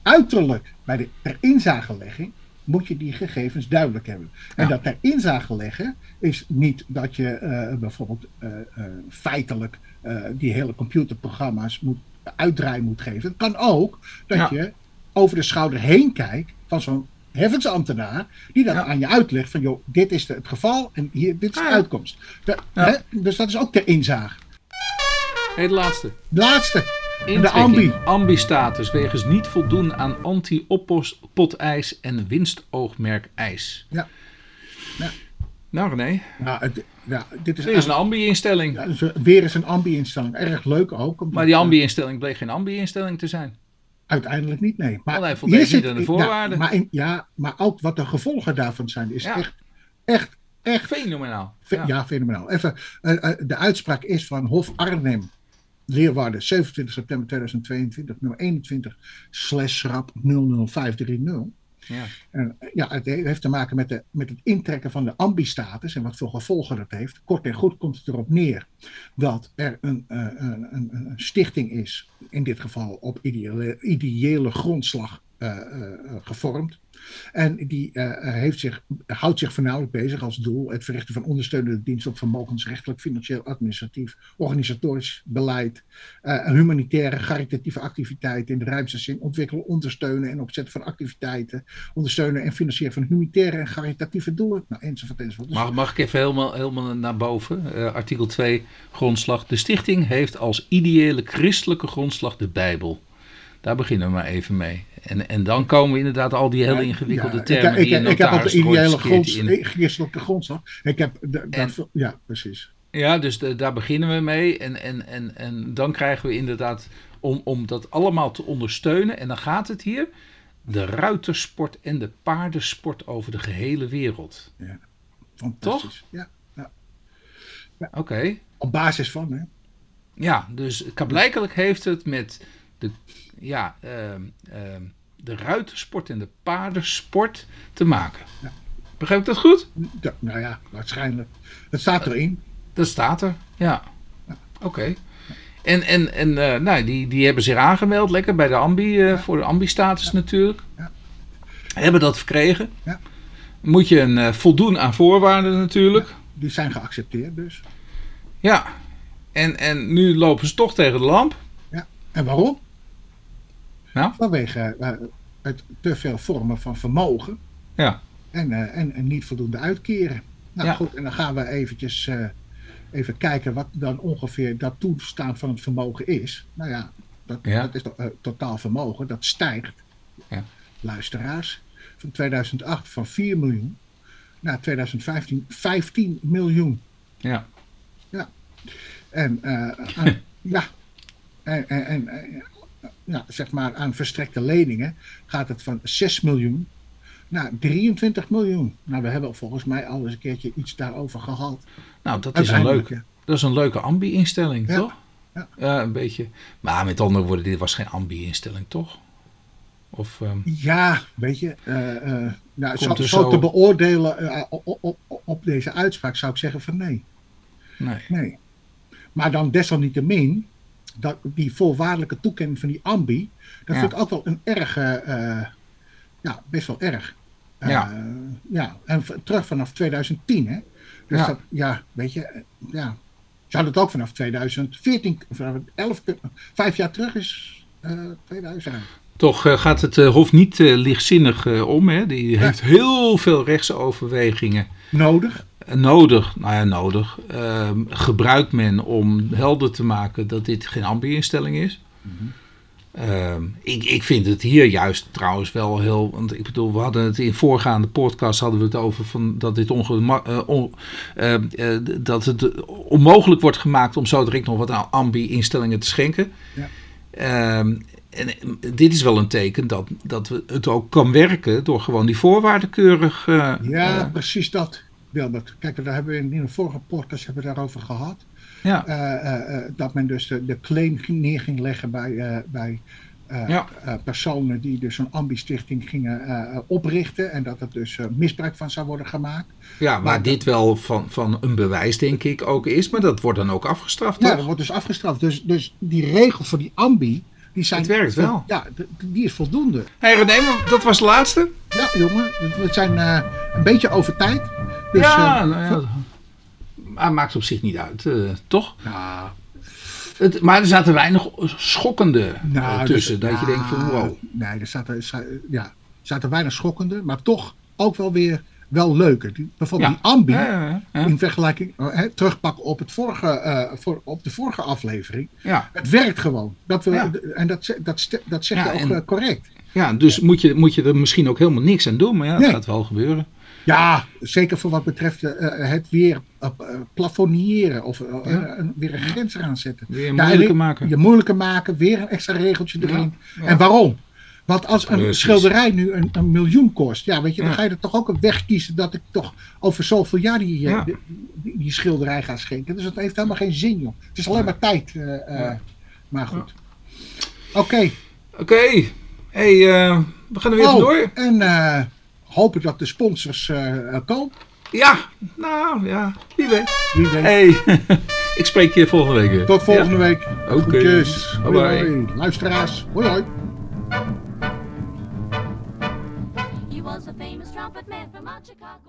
uiterlijk bij de ter inzagelegging moet je die gegevens duidelijk hebben. En Ja. dat ter inzageleggen is niet dat je eh, bijvoorbeeld eh, eh, feitelijk die hele computerprogramma's moet uitdraaien moet geven. Het kan ook dat Ja. je over de schouder heen kijkt van zo'n heffensambtenaar die dat Ja. aan je uitlegt van joh, dit is de- het geval en hier, dit is de Ah, ja. uitkomst. Hè? Dus dat is ook ter inzage. hey, de laatste. De laatste. Intrekking, ambi. ambi-status wegens niet voldoen aan anti-oppot-eis en winstoogmerk-eis. Ja. Ja. Nou René, Nou, het, ja, dit is, dit is een ambi-instelling. ja, dus weer eens een ambi-instelling. Erg leuk ook. Maar die ambi-instelling bleek geen ambi-instelling te zijn. Uiteindelijk niet, nee. Maar hij voldeed niet aan de voorwaarden. Ja maar, in- ja, maar ook wat de gevolgen daarvan zijn, is Ja. echt, echt, echt Fenomenaal. Fe- Ja, fenomenaal. Even, eh, eh, de uitspraak is van Hof Arnhem, Leerwaarde, 27 september 2022, nummer 21, slash rap 00530. Ja. En, eh, ja, het he- heeft te maken met, de, met het intrekken van de ambi-status en wat voor gevolgen dat heeft. Kort en goed komt het erop neer dat er een, eh, een, een, een stichting is, in dit geval op ideële, ideële grondslag eh, gevormd. En die eh, heeft zich, houdt zich voornamelijk bezig als doel het verrichten van ondersteunende diensten op vermogensrechtelijk, financieel, administratief, organisatorisch beleid, eh, humanitaire, caritatieve activiteiten in de ruimste zin ontwikkelen, ondersteunen en opzetten van activiteiten, ondersteunen en financieren van humanitaire en caritatieve doelen, nou, enzovoort, enzovoort. Mag, mag ik even helemaal, helemaal naar boven? Eh, artikel 2, grondslag. De stichting heeft als ideële christelijke grondslag de Bijbel. Daar beginnen we maar even mee. En, en dan komen we inderdaad al die hele ingewikkelde Ja, termen ik, ik, die ik, ik heb notaris de eens grond, in. christelijke grondslag. Ik heb, de, En- dat, ja, precies. Ja, dus de- daar beginnen we mee. En, en, en, en dan krijgen we inderdaad, om, om dat allemaal te ondersteunen, en dan gaat het hier, de ruitersport en de paardensport over de gehele wereld. Fantastisch. Ja, Oké. op basis van, hè. Ja, dus blijkelijk heeft het met de, ja, ehm, ehm, de ruitersport en de paardensport te maken. Ja. Begrijp ik dat goed? Ja, nou ja, waarschijnlijk. Het staat erin. Dat staat er, ja. Oké. En, en, en eh, nou, die, die hebben zich aangemeld, lekker bij de ambi, eh, voor de ambi-status natuurlijk. Ja. Hebben dat verkregen. Ja. Moet je een, eh, voldoen aan voorwaarden natuurlijk. Die zijn geaccepteerd dus. Ja. En, en nu lopen ze toch tegen de lamp. Ja. En waarom? Vanwege eh, het te veel vormen van vermogen. Ja. En, eh, en, en niet voldoende uitkeren. Nou Ja. goed, en dan gaan we eventjes eh, even kijken wat dan ongeveer dat toestaan van het vermogen is. Nou ja, dat, Ja. dat is totaal vermogen, dat stijgt. Ja. Luisteraars, van 2008 van 4 miljoen naar 2015 15 miljoen. Ja. En aan, ja, en, en, en ja, zeg maar aan verstrekte leningen gaat het van 6 miljoen naar 23 miljoen. Nou, we hebben volgens mij al eens een keertje iets daarover gehad. Nou, dat is een, Uiteindelijk, leuk, dat is een leuke ambi-instelling, Ja. toch? Ja. een beetje. Maar met andere woorden, dit was geen ambi-instelling, toch? Of, ehm, Ja, weet je, eh, eh, nou, zo, zo zo- te beoordelen eh, op, op, op, op deze uitspraak zou ik zeggen van nee. nee. nee. Maar dan desalniettemin, dat, die voorwaardelijke toekenning van die ambi, dat Ja. vind ik ook wel een erg, eh, ja, best wel erg. Eh, Ja. ja, en terug vanaf 2010, hè. Dus Ja. dat, ja, weet je, eh, ja. Zou dat ook vanaf 2014, vanaf 11, kunnen- vijf jaar terug is eh 2000. Toch gaat het Hof niet lichtzinnig om. Hè? Die heeft heel veel rechtsoverwegingen Nodig. Nodig. Nou ja, nodig. Ehm, gebruikt men om helder te maken dat dit geen ambi-instelling is. Ehm, ik, ik vind het hier juist trouwens wel heel. Want ik bedoel, we hadden het in voorgaande podcast hadden we het over van dat dit ongema- eh, on- eh, dat het onmogelijk wordt gemaakt om zo direct nog wat aan ambi-instellingen te schenken. Ja. Ehm, en eh, dit is wel een teken dat, dat we het ook kan werken door gewoon die voorwaarden keurig. Ja, precies dat, Wilbert. Kijk, daar hebben we in, in een vorige podcast hebben we daarover gehad. ja. Eh, eh, eh, dat men dus de, de claim neer ging leggen bij, bij Ja. personen die dus zo'n ambi-stichting gingen oprichten. En dat er dus misbruik van zou worden gemaakt. ja, waar maar- dit wel van, van een bewijs, denk ik, ook is. Maar dat wordt dan ook afgestraft. Ja, toch? dat wordt dus afgestraft. Dus, dus die regel voor die ambi, die zijn... Het werkt wel. Ja, die is voldoende. Hey René, dat was de laatste. Ja, jongen, we zijn een beetje over tijd. Dus, ja, eh, nou ja. Maar maakt op zich niet uit, eh, toch? nou, Het, maar er zaten weinig schokkende Nou, eh, tussen. dus- dat je denkt van nou, wow. Nee, er zaten, ja, zaten weinig schokkende, maar toch ook wel weer wel leuke. Die, bijvoorbeeld Ja. die ambi, Ja, ja, ja. in vergelijking, eh, hè, terugpakken op, het vorige, voor, op de vorige aflevering. Ja, Het werkt gewoon. Dat we, Ja. En dat, dat, dat zeg Ja, je ook en- correct. ja, dus moet je, moet je er misschien ook helemaal niks aan doen. Maar ja, Nee. gaat wel gebeuren. Ja, zeker voor wat betreft eh, het weer uh, of eh, Ja. eh, een- weer een grens eraan zetten. Weer Ja, moeilijker en- maken. Je moeilijker maken, weer een extra regeltje erin. Ja. En waarom? Want als een Precies. schilderij nu een, een miljoen kost, ja, weet je, dan ga je er toch ook een weg kiezen dat ik toch over zoveel jaar die, eh, die, schilderij ga schenken. Dus dat heeft helemaal geen zin, joh. Het is alleen maar tijd. eh, eh. Maar goed. Oké. Oké, hey, eh, we gaan er weer Oh, vandoor. en eh, hopen dat de sponsors eh, eh, komen. Ja, nou ja, wie weet. Wie weet. Hey, ik spreek je volgende week weer. Tot volgende Ja. week. Oké. Groetjes. Bye Hoi, bye. hoi. Luisteraars. Hoi hoi. He was a famous trumpet man from Chicago.